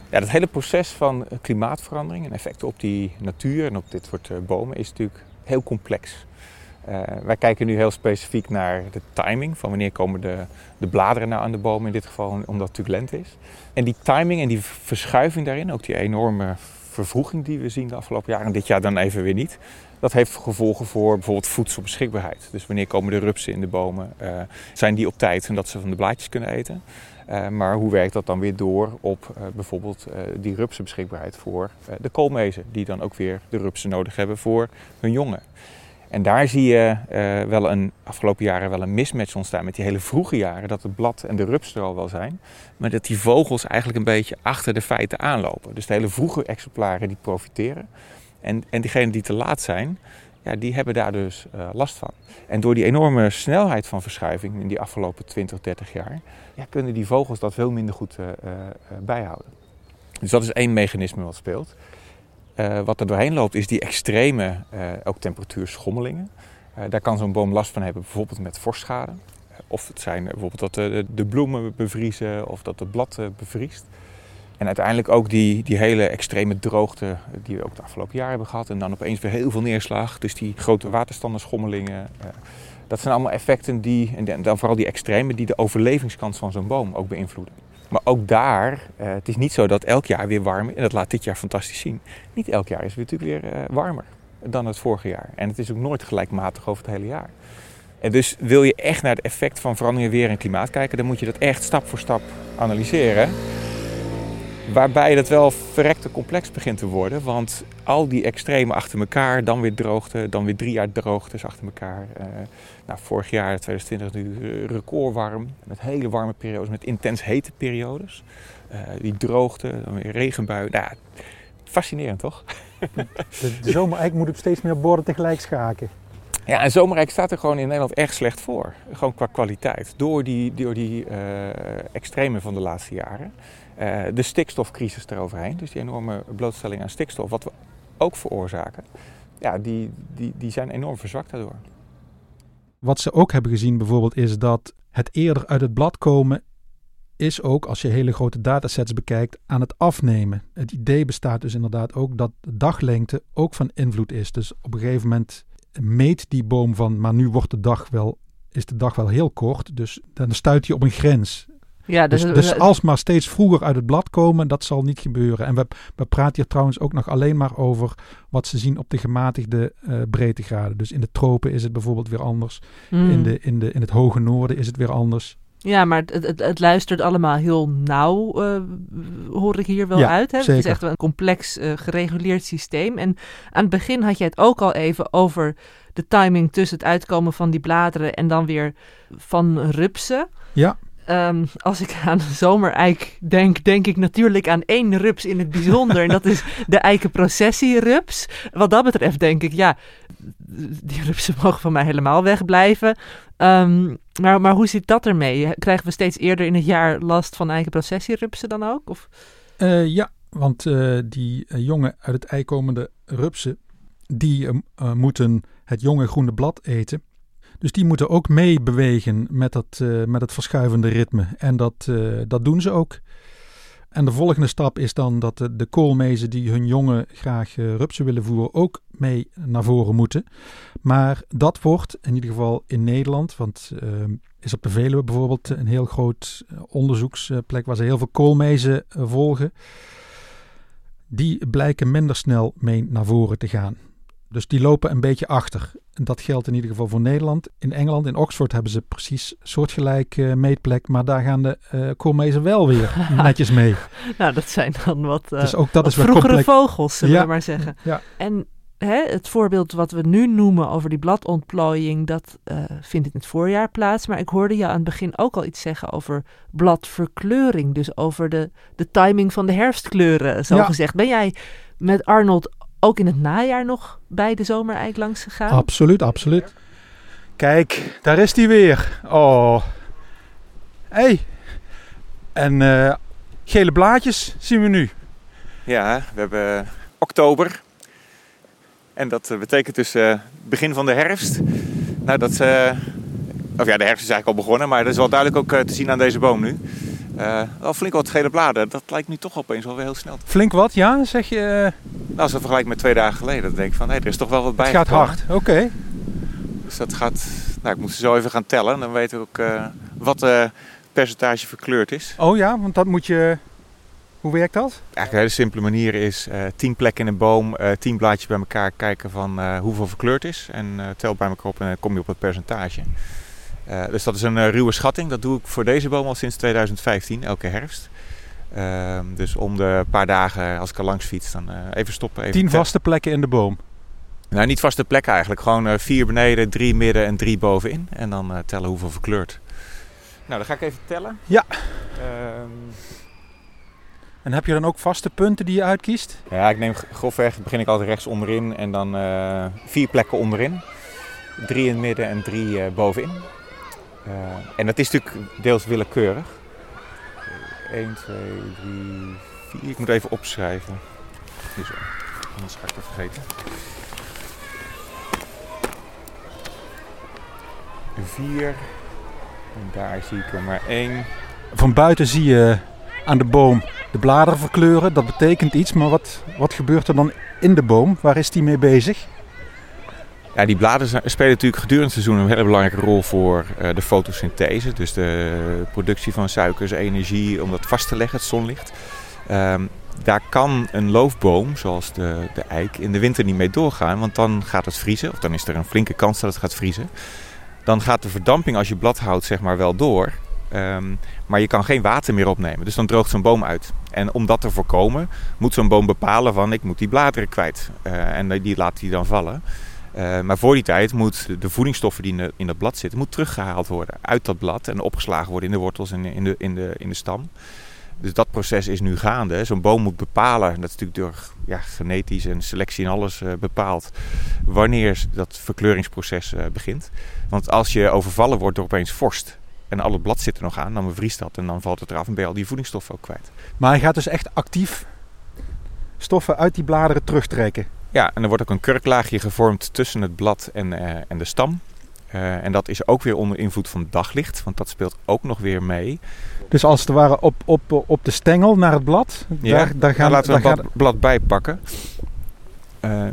Ja, dat hele proces van klimaatverandering en effecten op die natuur en op dit soort bomen is natuurlijk heel complex. Uh, wij kijken nu heel specifiek naar de timing van wanneer komen de, de bladeren nou aan de bomen, in dit geval omdat het natuurlijk lente is. En die timing en die verschuiving daarin, ook die enorme vervroeging die we zien de afgelopen jaren, en dit jaar dan even weer niet, dat heeft gevolgen voor bijvoorbeeld voedselbeschikbaarheid. Dus wanneer komen de rupsen in de bomen? Uh, zijn die op tijd en dat ze van de blaadjes kunnen eten? Uh, maar hoe werkt dat dan weer door op uh, bijvoorbeeld die rupsenbeschikbaarheid voor de koolmezen, die dan ook weer de rupsen nodig hebben voor hun jongen? En daar zie je wel een, afgelopen jaren wel een mismatch ontstaan met die hele vroege jaren, dat het blad en de rups er al wel zijn, maar dat die vogels eigenlijk een beetje achter de feiten aanlopen. Dus de hele vroege exemplaren die profiteren. En, en diegenen die te laat zijn, ja, die hebben daar dus uh, last van. En door die enorme snelheid van verschuiving in die afgelopen 20, 30 jaar, ja, kunnen die vogels dat veel minder goed uh, bijhouden. Dus dat is één mechanisme wat speelt. Wat er doorheen loopt is die extreme ook temperatuurschommelingen. daar kan zo'n boom last van hebben, bijvoorbeeld met vorstschade. of het zijn bijvoorbeeld dat de, bloemen bevriezen of dat het blad bevriest. En uiteindelijk ook die, die hele extreme droogte die we ook de afgelopen jaren hebben gehad. En dan opeens weer heel veel neerslag. Dus die grote waterstandenschommelingen. Dat zijn allemaal effecten die, en dan vooral die extreme, die de overlevingskans van zo'n boom ook beïnvloeden. Maar ook daar, uh, het is niet zo dat elk jaar weer warm En dat laat dit jaar fantastisch zien. Niet elk jaar is het natuurlijk weer uh, warmer dan het vorige jaar. En het is ook nooit gelijkmatig over het hele jaar. En dus wil je echt naar het effect van veranderingen weer en klimaat kijken, dan moet je dat echt stap voor stap analyseren. Waarbij het wel verrekte complex begint te worden. Want al die extremen achter elkaar, dan weer droogte, dan weer drie jaar droogtes achter elkaar. Uh, nou, vorig jaar, 2020, nu recordwarm. Met hele warme periodes, met intens hete periodes. Uh, die droogte, dan weer regenbuien. Nou, fascinerend toch? De, de zomereik moet op steeds meer borden tegelijk schaken. Ja, en zomerrijk staat er gewoon in Nederland erg slecht voor. Gewoon qua kwaliteit. Door die, door die uh, extreme van de laatste jaren. Uh, de stikstofcrisis eroverheen, dus die enorme blootstelling aan stikstof, wat we ook veroorzaken, ja, die, die, die zijn enorm verzwakt daardoor. Wat ze ook hebben gezien bijvoorbeeld is dat het eerder uit het blad komen is ook, als je hele grote datasets bekijkt, aan het afnemen. Het idee bestaat dus inderdaad ook dat daglengte ook van invloed is. Dus op een gegeven moment meet die boom van, maar nu wordt de dag wel, is de dag wel heel kort. Dus dan stuit hij op een grens. Ja, Dus, dus, dus alsmaar steeds vroeger uit het blad komen, dat zal niet gebeuren. En we, we praten hier trouwens ook nog alleen maar over wat ze zien op de gematigde eh, breedtegraden. Dus in de tropen is het bijvoorbeeld weer anders. Hmm. In, de, in, de, in het hoge noorden is het weer anders. Ja, maar het, het, het luistert allemaal heel nauw, eh, hoor ik hier wel Ja, uit. Hè? Het is echt wel een complex eh, gereguleerd systeem. En aan het begin had jij het ook al even over de timing tussen het uitkomen van die bladeren en dan weer van rupsen. Ja. Ehm, als ik aan zomereik denk, denk ik natuurlijk aan één rups in het bijzonder. en dat is de eikenprocessierups. Wat dat betreft denk ik, ja, die rupsen mogen van mij helemaal wegblijven. Ehm, maar, maar hoe zit dat ermee? Krijgen we steeds eerder in het jaar last van eikenprocessierupsen dan ook? Of? Eh, ja, want eh, die eh, jongen uit het ei komende rupsen, die eh, eh, moeten het jonge groene blad eten. Dus die moeten ook meebewegen met, dat, eh, met het verschuivende ritme. En dat, eh, dat doen ze ook. En de volgende stap is dan dat de, koolmezen die hun jongen graag eh, rupsen willen voeren ook mee naar voren moeten. Maar dat wordt in ieder geval in Nederland, want is op de Veluwe bijvoorbeeld een heel groot onderzoeksplek waar ze heel veel koolmezen volgen. Die blijken minder snel mee naar voren te gaan. Dus die lopen een beetje achter. En dat geldt in ieder geval voor Nederland. In Engeland, in Oxford, hebben ze precies soortgelijk eh, meetplek. Maar daar gaan de koolmezen wel weer [laughs] netjes mee. Nou, dat zijn dan wat, eh, dus ook dat wat is weer vroegere complex. vogels, zullen Ja. we maar zeggen. Ja. En hè, het voorbeeld wat we nu noemen over die bladontplooiing, dat eh, vindt in het voorjaar plaats. Maar ik hoorde je aan het begin ook al iets zeggen over bladverkleuring. Dus over de, de timing van de herfstkleuren, zo Ja. gezegd. Ben jij met Arnold ook in het najaar nog bij de zomereik langs gegaan? Absoluut, absoluut. Kijk, daar is hij weer. Oh. hey. En eh, gele blaadjes zien we nu. Ja, we hebben oktober. En dat eh, betekent dus eh, begin van de herfst. Nou, dat, eh, of ja, de herfst is eigenlijk al begonnen, maar dat is wel duidelijk ook eh, te zien aan deze boom nu. Eh al flink wat gele bladen. Dat lijkt nu toch opeens wel weer heel snel. Flink wat, ja, zeg je. eh, Nou, als we vergelijken met twee dagen geleden, dan denk ik van, hé, er is toch wel wat bij. het gaat hard. Oké. Dus dat gaat, nou, ik moet ze zo even gaan tellen. Dan weten we ook eh, wat eh percentage verkleurd is. Oh ja, want dat moet je. Hoe werkt dat? Eigenlijk een hele simpele manier is eh tien plekken in een boom, eh tien blaadjes bij elkaar kijken van eh, hoeveel verkleurd is. En eh, tel bij elkaar op en dan kom je op het percentage. Eh, dus dat is een eh, ruwe schatting. Dat doe ik voor deze boom al sinds 2015, elke herfst. Ehm, dus om de paar dagen, als ik er langs fiets, dan eh, even stoppen. Even Tien vaste plekken in de boom. Nou, niet vaste plekken eigenlijk. Gewoon eh, vier beneden, drie midden en drie bovenin. En dan eh, tellen hoeveel verkleurd. Nou, dan ga ik even tellen. Ja. Ehm, En heb je dan ook vaste punten die je uitkiest? Ja, ik neem grofweg, begin ik altijd rechts onderin en dan eh, vier plekken onderin. Drie in het midden en drie eh, bovenin. Eh, en dat is natuurlijk deels willekeurig. 1, 2, 3, 4. Ik moet even opschrijven. Hier zo. Anders ga ik het vergeten. 4. En daar zie ik er maar één. Van buiten zie je aan de boom de bladeren verkleuren. Dat betekent iets, maar wat, wat gebeurt er dan in de boom? Waar is die mee bezig? Ja, die bladeren spelen natuurlijk gedurende het seizoen een hele belangrijke rol voor eh, de fotosynthese. Dus de productie van suikers, energie, om dat vast te leggen, het zonlicht. Ehm, daar kan een loofboom, zoals de, de eik, in de winter niet mee doorgaan. Want dan gaat het vriezen, of dan is er een flinke kans dat het gaat vriezen. Dan gaat de verdamping als je blad houdt zeg maar wel door. Ehm, maar je kan geen water meer opnemen. Dus dan droogt zo'n boom uit. En om dat te voorkomen, moet zo'n boom bepalen van ik moet die bladeren kwijt. Eh, en die laat hij dan vallen. Uh, maar voor die tijd moet de, voedingsstoffen die in, dat blad zitten, moet teruggehaald worden uit dat blad en opgeslagen worden in de wortels en in de, in de, in de stam. Dus dat proces is nu gaande. Zo'n boom moet bepalen, en dat is natuurlijk door ja, genetisch en selectie en alles uh, bepaald, wanneer dat verkleuringsproces uh, begint. Want als je overvallen wordt door opeens vorst en al het blad zit er nog aan, dan bevriest dat en dan valt het eraf en ben je al die voedingsstoffen ook kwijt. Maar hij gaat dus echt actief stoffen uit die bladeren terugtrekken. Ja, en er wordt ook een kurklaagje gevormd tussen het blad en, uh, en de stam. Eh, en dat is ook weer onder invloed van daglicht, want dat speelt ook nog weer mee. Dus als het ware op, op, op de stengel naar het blad, Ja, daar, daar gaan nou, laten we daar gaat- blad, blad bijpakken. Eh,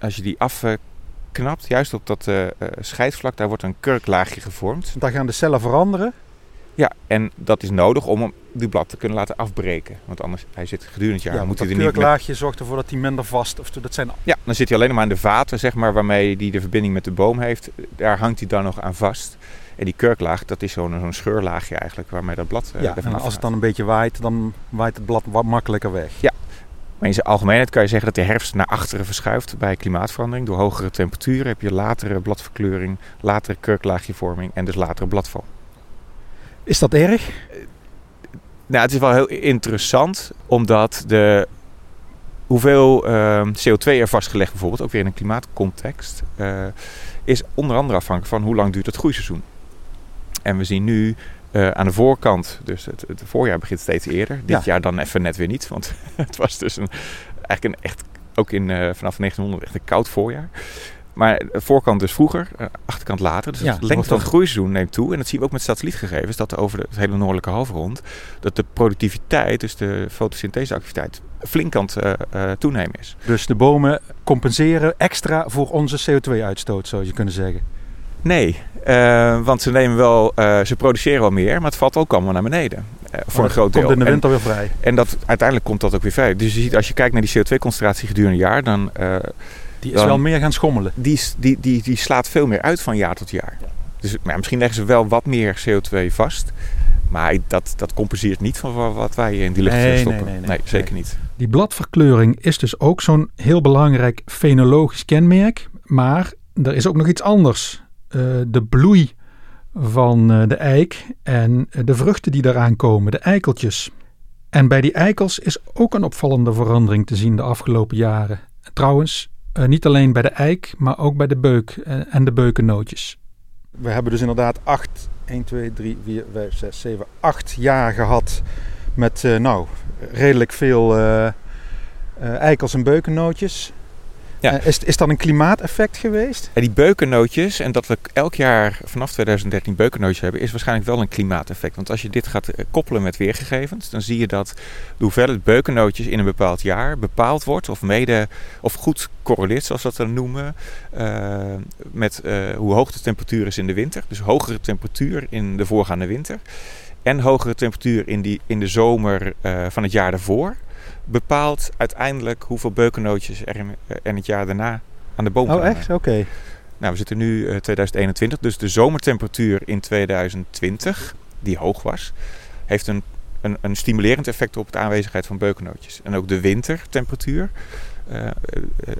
als je die afknapt, juist op dat eh, eh, scheidvlak, daar wordt een kurklaagje gevormd. daar gaan de cellen veranderen. Ja, en dat is nodig om hem die blad te kunnen laten afbreken. Want anders, hij zit gedurende het jaar, Ja, moet hij er niet meer... kurklaagje zorgt ervoor dat hij minder vast... Of dat zijn Ja, dan zit hij alleen nog maar aan de vaten, zeg maar, waarmee hij de verbinding met de boom heeft. Daar hangt hij dan nog aan vast. En die kurklaag, dat is zo'n zo'n scheurlaagje eigenlijk, waarmee dat blad eh, ja, en als het dan een beetje waait, dan waait het blad wat makkelijker weg. Maar in zijn algemeenheid kan je zeggen dat de herfst naar achteren verschuift bij klimaatverandering. Door hogere temperaturen heb je latere bladverkleuring, latere kurklaagjevorming en dus latere bladval. Is dat erg? Nou, het is wel heel interessant, omdat de hoeveel eh, CO2 er vastgelegd bijvoorbeeld, ook weer in een klimaatcontext, eh, is onder andere afhankelijk van hoe lang duurt het groeiseizoen. En we zien nu eh, aan de voorkant, dus het, het voorjaar begint steeds eerder. Dit Ja. jaar dan even net weer niet, want [laughs] het was dus een, eigenlijk een echt, ook in, eh, vanaf 1900 echt een koud voorjaar. Maar de voorkant dus vroeger, eh, achterkant later. Dus Ja, het lengte van het groeiseizoen neemt toe. En dat zien we ook met satellietgegevens. Dat er over de, het hele noordelijke halfrond... dat de productiviteit, dus de fotosyntheseactiviteit... flink aan het eh, eh, toenemen is. Dus de bomen compenseren extra voor onze CO2-uitstoot, zou je kunnen zeggen. Nee, want ze nemen wel... ze produceren wel meer, maar het valt ook allemaal naar beneden. voor een groot deel. Komt in de winter weer vrij. En dat, uiteindelijk komt dat ook weer vrij. Dus je ziet, als je kijkt naar die CO2-concentratie gedurende een jaar... dan Die is dan- wel meer gaan schommelen. die, die, die, die slaat veel meer uit van jaar tot jaar. Dus maar misschien leggen ze wel wat meer CO2 vast. Maar dat, dat compenseert niet van wa- wat wij in die lucht Nee, stoppen. nee, nee, nee. zeker niet. Die bladverkleuring is dus ook zo'n heel belangrijk fenologisch kenmerk. Maar er is ook nog iets anders. Eh, de bloei van eh, de eik en de vruchten die daaraan komen, de eikeltjes. En bij die eikels is ook een opvallende verandering te zien de afgelopen jaren. Trouwens, eh, niet alleen bij de eik, maar ook bij de beuk eh, en de beukennootjes. We hebben dus inderdaad 8, 1, 2, 3, 4, 5, 6, 7, 8 jaar gehad met eh, nou, redelijk veel eikels en beukennootjes. Ja. Eh, is, is dat een klimaateffect geweest? En die beukennootjes, en dat we elk jaar vanaf 2013 beukennootjes hebben, is waarschijnlijk wel een klimaateffect. Want als je dit gaat eh, koppelen met weergegevens, dan zie je dat de hoeveelheid beukennootjes in een bepaald jaar bepaald wordt, of mede, of goed correleert, zoals dat dan noemen, eh, met hoe hoog de temperatuur is in de winter. Dus hogere temperatuur in de voorgaande winter. En hogere temperatuur in, die, in de zomer van het jaar daarvoor. Bepaalt uiteindelijk hoeveel beukennootjes er in, eh, in het jaar daarna aan de boom Oh, echt? Oké. Nou, we zitten nu eh 2021, dus de zomertemperatuur in 2020, die hoog was, heeft een, een, een stimulerend effect op de aanwezigheid van beukennootjes. En ook de wintertemperatuur eh, eh,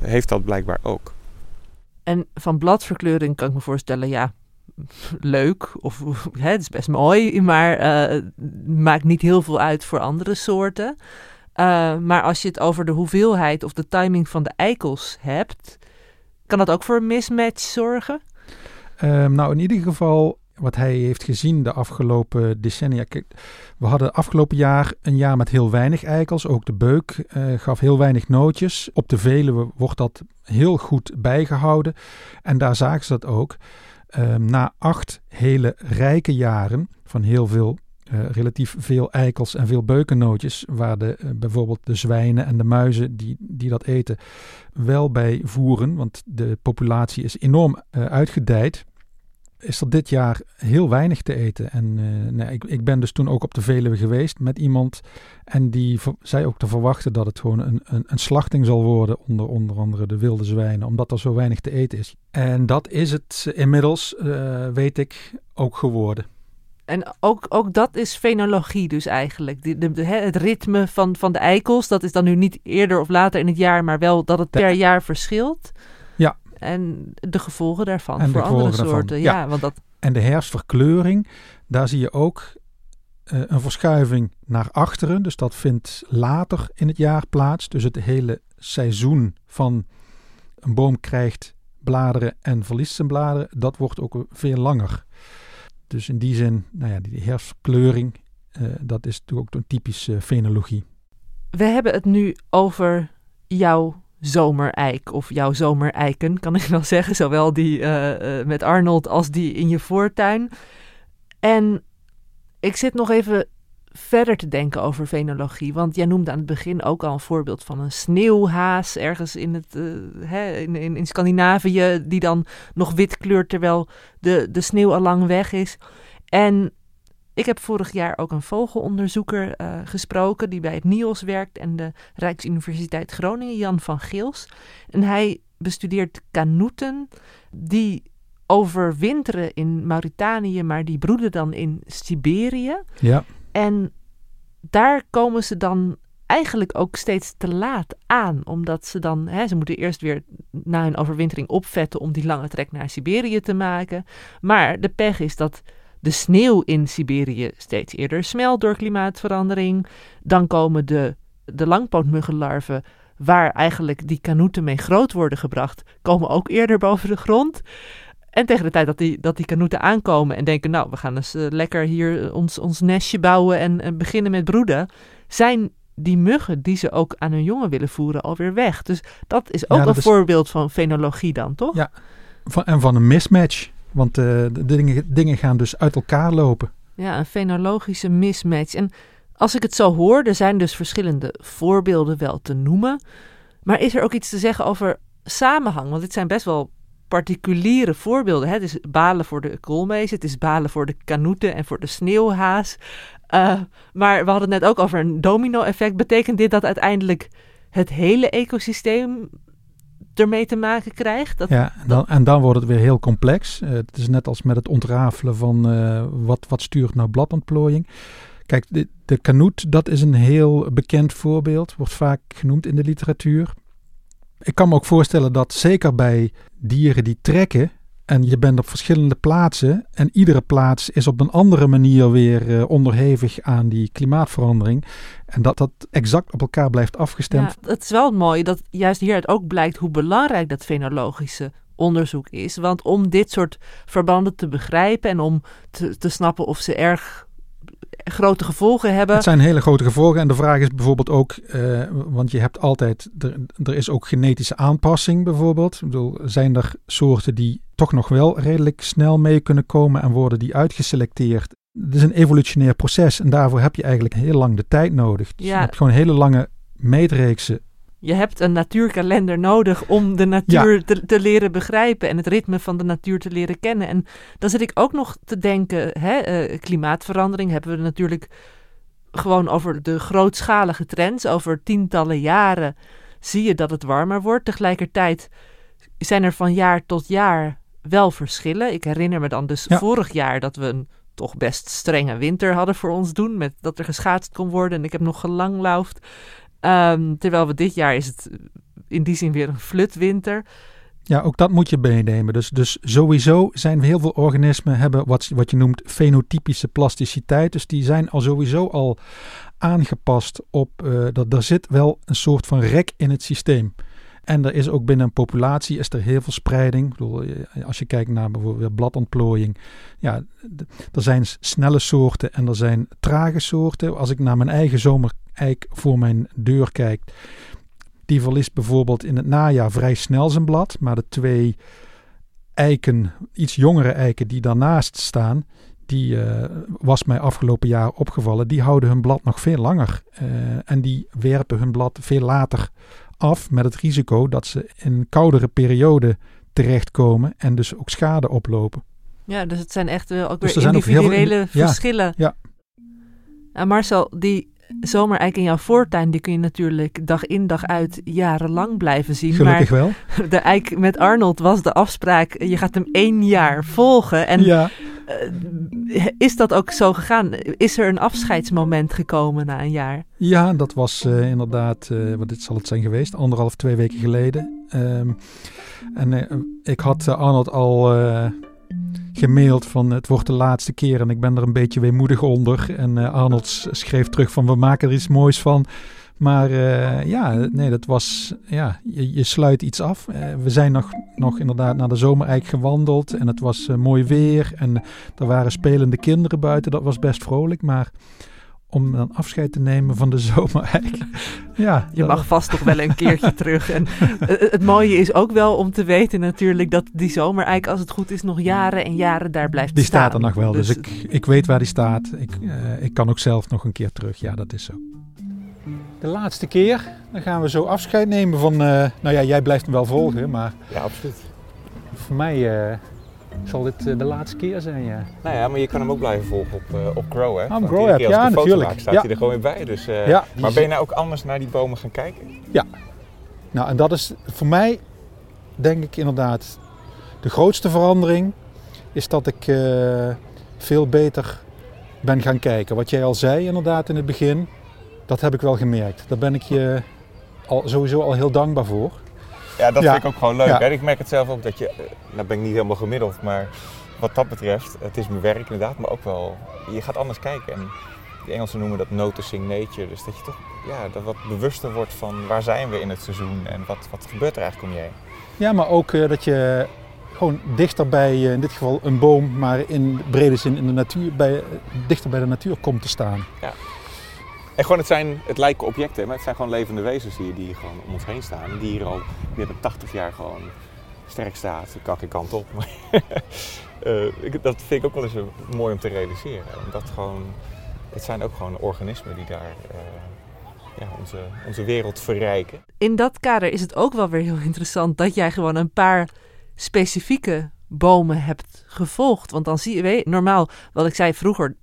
heeft dat blijkbaar ook. En van bladverkleuring kan ik me voorstellen, ja, leuk. Of hè, het is best mooi, maar eh, maakt niet heel veel uit voor andere soorten. Eh, maar als je het over de hoeveelheid of de timing van de eikels hebt, kan dat ook voor een mismatch zorgen? Ehm, nou, in ieder geval, wat hij heeft gezien de afgelopen decennia. We hadden afgelopen jaar een jaar met heel weinig eikels. Ook de beuk eh, gaf heel weinig nootjes. Op de Veluwe wordt dat heel goed bijgehouden. En daar zagen ze dat ook. Ehm, na acht hele rijke jaren van heel veel, eh, relatief veel eikels en veel beukennootjes, waar de, eh, bijvoorbeeld de zwijnen en de muizen die, die dat eten wel bij voeren, want de populatie is enorm eh, uitgedijd, is er dit jaar heel weinig te eten. En nee, ik, ik ben dus toen ook op de Veluwe geweest met iemand en die zei ook te verwachten dat het gewoon een, een, een slachting zal worden onder onder andere de wilde zwijnen, omdat er zo weinig te eten is. En dat is het inmiddels, weet ik, ook geworden. En ook, ook dat is fenologie dus eigenlijk. De, de, de- hè, het ritme van, van de eikels, dat is dan nu niet eerder of later in het jaar, maar wel dat het per jaar verschilt. Ja. En de gevolgen daarvan En voor andere soorten. ja. Ja. want dat, En de herfstverkleuring, daar zie je ook eh, een verschuiving naar achteren. Dus dat vindt later in het jaar plaats. Dus het hele seizoen van een boom krijgt bladeren en verliest zijn bladeren, dat wordt ook veel langer. Dus in die zin, nou ja, die herfstverkleuring, eh, dat is natuurlijk ook een typische fenologie. we hebben het nu over jouw zomereik of jouw zomereiken, kan ik wel [laughs] zeggen. Zowel die eh, eh, met Arnold als die in je voortuin. En ik zit nog even verder te denken over fenologie. Want jij noemde aan het begin ook al een voorbeeld van een sneeuwhaas ergens in, het, uh, hè, in, in, in, Scandinavië, die dan nog wit kleurt terwijl de, de sneeuw al lang weg is. En ik heb vorig jaar ook een vogelonderzoeker uh, gesproken die bij het NIOS werkt en de Rijksuniversiteit Groningen, Jan van Geels. En hij bestudeert kanoeten die overwinteren in Mauritanië, maar die broeden dan in Siberië. Ja. En daar komen ze dan eigenlijk ook steeds te laat aan. Omdat ze dan, hè, ze moeten eerst weer na hun overwintering opvetten om die lange trek naar Siberië te maken. Maar de pech is dat de sneeuw in Siberië steeds eerder smelt door klimaatverandering. Dan komen de, de langpootmuggenlarven, waar eigenlijk die kanoeten mee groot worden gebracht, komen ook eerder boven de grond. En tegen de tijd dat die, dat die kanoeten aankomen en denken, nou, we gaan eens uh, lekker hier ons, ons nestje bouwen en, en, beginnen met broeden, zijn die muggen die ze ook aan hun jongen willen voeren alweer weg. Dus dat is ook Ja, dat een is- voorbeeld van fenologie dan, toch? Ja. Van, en van een mismatch. Want eh, de dingen, dingen gaan dus uit elkaar lopen. Ja, een fenologische mismatch. En als ik het zo hoor, er zijn dus verschillende voorbeelden wel te noemen. Maar is er ook iets te zeggen over samenhang? Want dit zijn best wel particuliere voorbeelden. Hè? Het is balen voor de koolmees, het is balen voor de kanoeten en voor de sneeuwhaas. Eh, maar we hadden het net ook over een domino-effect. Betekent dit dat uiteindelijk het hele ecosysteem ermee te maken krijgt? Dat, Ja, en dan, en dan wordt het weer heel complex. Eh, het is net als met het ontrafelen van eh, wat, wat stuurt nou bladontplooiing. Kijk, de, de kanoet, dat is een heel bekend voorbeeld. Wordt vaak genoemd in de literatuur. Ik kan me ook voorstellen dat zeker bij dieren die trekken... en je bent op verschillende plaatsen... en iedere plaats is op een andere manier weer eh, onderhevig aan die klimaatverandering... en dat dat exact op elkaar blijft afgestemd. Ja, het is wel mooi dat juist hieruit ook blijkt hoe belangrijk dat fenologische onderzoek is. Want om dit soort verbanden te begrijpen en om te, te snappen of ze erg grote gevolgen hebben. Het zijn hele grote gevolgen. En de vraag is bijvoorbeeld ook, eh, want je hebt altijd, er, er is ook genetische aanpassing bijvoorbeeld. Ik bedoel, zijn er soorten die toch nog wel redelijk snel mee kunnen komen en worden die uitgeselecteerd? Het is een evolutionair proces en daarvoor heb je eigenlijk heel lang de tijd nodig. Dus Ja. je hebt gewoon hele lange meetreeksen. Je hebt een natuurkalender nodig om de natuur te, te leren begrijpen en het ritme van de natuur te leren kennen. En dan zit ik ook nog te denken, hè, eh, klimaatverandering hebben we natuurlijk gewoon over de grootschalige trends. Over tientallen jaren zie je dat het warmer wordt. Tegelijkertijd zijn er van jaar tot jaar wel verschillen. Ik herinner me dan dus Ja. vorig jaar dat we een toch best strenge winter hadden voor ons doen. Met dat er geschaatst kon worden en ik heb nog gelanglaufd. Ehm, terwijl we dit jaar is het in die zin weer een flutwinter. Ja, ook dat moet je meenemen. Dus, dus sowieso zijn heel veel organismen hebben wat, wat je noemt fenotypische plasticiteit. Dus die zijn al sowieso al aangepast op eh, dat er zit wel een soort van rek in het systeem. En er is ook binnen een populatie is er heel veel spreiding. Ik bedoel, eh, als je kijkt naar bijvoorbeeld bladontplooiing. Ja, er zijn snelle soorten en er zijn trage soorten. Als ik naar mijn eigen zomereik voor mijn deur kijk. Die verliest bijvoorbeeld in het najaar vrij snel zijn blad. Maar de twee eiken, iets jongere eiken die daarnaast staan, die eh, was mij afgelopen jaar opgevallen. Die houden hun blad nog veel langer. Eh, en die werpen hun blad veel later af met het risico dat ze in een koudere periode terechtkomen en dus ook schade oplopen. Ja, dus het zijn echt wel ook Dus weer er ook heel individuele ja, verschillen. ja. En Marcel, die zomereik in jouw voortuin, die kun je natuurlijk dag in dag uit jarenlang blijven zien. Gelukkig wel. Maar [laughs] de eik met Arnold was de afspraak, je gaat hem één jaar volgen. En ja. eh, is dat ook zo gegaan? Is er een afscheidsmoment gekomen na een jaar? Ja, dat was eh, inderdaad, eh, wat dit zal het zijn geweest, anderhalf, twee weken geleden. Ehm, en ik had Arnold al gemaild van het wordt de laatste keer en ik ben er een beetje weemoedig onder. En eh, Arnold schreef terug van we maken er iets moois van. Maar eh, ja, nee, dat was, ja, je, je sluit iets af. Eh, we zijn nog, nog inderdaad naar de zomereik gewandeld en het was mooi weer. En er waren spelende kinderen buiten, dat was best vrolijk. Maar om dan afscheid te nemen van de [laughs] zomereik. ja, Je mag vast toch wel een keertje [laughs] terug. En het mooie is ook wel om te weten natuurlijk dat die zomereik, als het goed is, nog jaren en jaren daar blijft Die staan. staat er nog wel, dus, ik, ik weet waar die staat. Ik, eh, ik kan ook zelf nog een keer terug. Ja, dat is zo. De laatste keer, dan gaan we zo afscheid nemen van... eh, nou ja, jij blijft hem wel volgen, maar Ja, absoluut. voor mij eh, zal dit eh, de laatste keer zijn, ja. Nou ja, maar je kan hem ook blijven volgen op, eh, op Grow, hè? Grow app, keer als ja, natuurlijk. maak, staat Ja. hij er gewoon weer bij. Dus, eh, Ja, maar ben je nou ook anders naar die bomen gaan kijken? Nou, en dat is voor mij, denk ik inderdaad, de grootste verandering is dat ik veel beter ben gaan kijken. Wat jij al zei inderdaad in het begin, dat heb ik wel gemerkt. Daar ben ik je al, sowieso al heel dankbaar voor. Ja, dat Ja. vind ik ook gewoon leuk. Ja. Ik merk het zelf ook dat je, eh, nou ben ik niet helemaal gemiddeld, maar wat dat betreft, het is mijn werk inderdaad, maar ook wel, je gaat anders kijken. En die Engelsen noemen dat noticing nature, dus dat je toch ja, dat wat bewuster wordt van waar zijn we in het seizoen en wat, wat gebeurt er eigenlijk om je heen. Ja, maar ook eh, dat je gewoon dichter bij, eh, in dit geval een boom, maar in brede zin in de natuur, bij, dichter bij de natuur komt te staan. En gewoon, het, zijn, het lijken objecten, maar het zijn gewoon levende wezens die, die hier gewoon om ons heen staan. Die hier al, die hebben 80 jaar gewoon sterk staat, kan geen kant op. [laughs] Eh, ik, dat vind ik ook wel eens eh, mooi om te realiseren. Omdat gewoon, het zijn ook gewoon organismen die daar eh, ja, onze, onze wereld verrijken. In dat kader is het ook wel weer heel interessant dat jij gewoon een paar specifieke bomen hebt gevolgd. Want dan zie je, weet normaal, wat ik zei vroeger,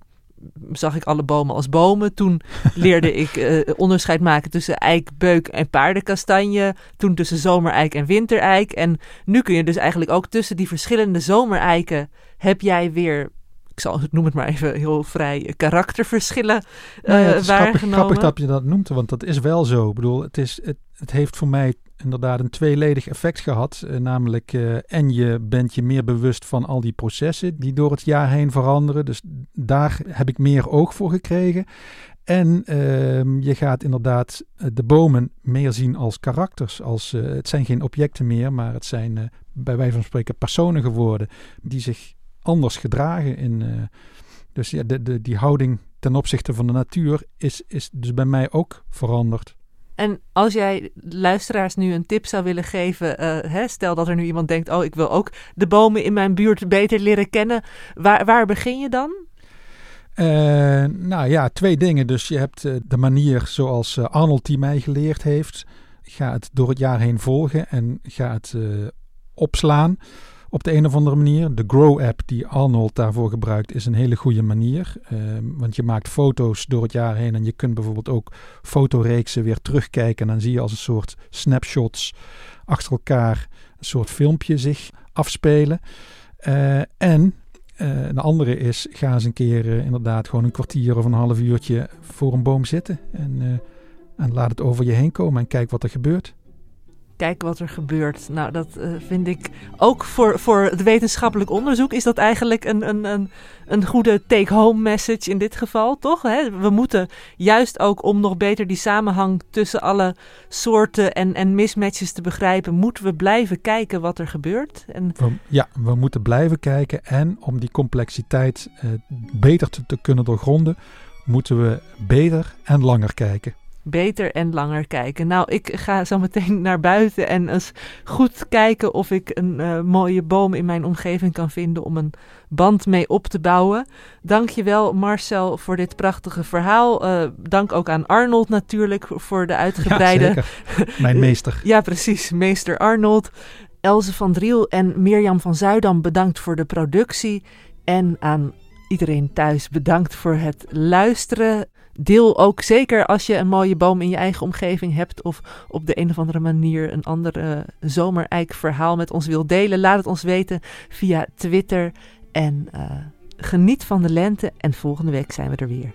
zag ik alle bomen als bomen. Toen leerde ik eh, onderscheid maken tussen eik, beuk en paardenkastanje. Toen tussen zomereik en wintereik. En nu kun je dus eigenlijk ook tussen die verschillende zomereiken heb jij weer. Ik zal het noem het maar even heel vrij karakterverschillen Nou ja, eh, het is grappig, waargenomen. grappig dat je dat noemt, want dat is wel zo. Ik bedoel, het, is, het, het heeft voor mij inderdaad een tweeledig effect gehad. Eh, namelijk, eh, en je bent je meer bewust van al die processen die door het jaar heen veranderen. Dus daar heb ik meer oog voor gekregen. En ehm, je gaat inderdaad eh, de bomen meer zien als karakters. Als, het zijn geen objecten meer, maar het zijn bij wijze van spreken personen geworden die zich anders gedragen. In, dus ja, de, die houding ten opzichte van de natuur is, is dus bij mij ook veranderd. En als jij luisteraars nu een tip zou willen geven, eh, hè, stel dat er nu iemand denkt, oh ik wil ook de bomen in mijn buurt beter leren kennen, waar, waar begin je dan? Eh, nou ja, twee dingen. Dus je hebt eh, de manier zoals Arnold die mij geleerd heeft. Ga het door het jaar heen volgen en ga het opslaan op de een of andere manier. De Grow-app die Arnold daarvoor gebruikt is een hele goede manier. Eh, want je maakt foto's door het jaar heen en je kunt bijvoorbeeld ook fotoreeksen weer terugkijken. En dan zie je als een soort snapshots achter elkaar een soort filmpje zich afspelen. Eh, en eh, een andere is, ga eens een keer eh, inderdaad gewoon een kwartier of een half uurtje voor een boom zitten. En, en laat het over je heen komen en kijk wat er gebeurt. Kijk wat er gebeurt. Nou, dat eh, vind ik ook voor, voor het wetenschappelijk onderzoek is dat eigenlijk een, een, een, een goede take-home message in dit geval, toch? Hè? We moeten juist ook om nog beter die samenhang tussen alle soorten en, en mismatches te begrijpen, moeten we blijven kijken wat er gebeurt. En ja, we moeten blijven kijken en om die complexiteit eh, beter te, te kunnen doorgronden, moeten we beter en langer kijken. Beter en langer kijken. Nou, ik ga zo meteen [laughs] naar buiten en eens goed kijken of ik een eh, mooie boom in mijn omgeving kan vinden om een band mee op te bouwen. Dankjewel Marcel voor dit prachtige verhaal. Eh, dank ook aan Arnold natuurlijk voor de [laughs] uitgebreide... Ja. Mijn [laughs] meester. Ja, precies. Meester Arnold. Elze van Driel en Mirjam van Zuidam bedankt voor de productie. En aan iedereen thuis bedankt voor het luisteren. Deel ook zeker als je een mooie boom in je eigen omgeving hebt of op de een of andere manier een ander eh, zomereik verhaal met ons wil delen. Laat het ons weten via Twitter en eh, geniet van de lente en volgende week zijn we er weer.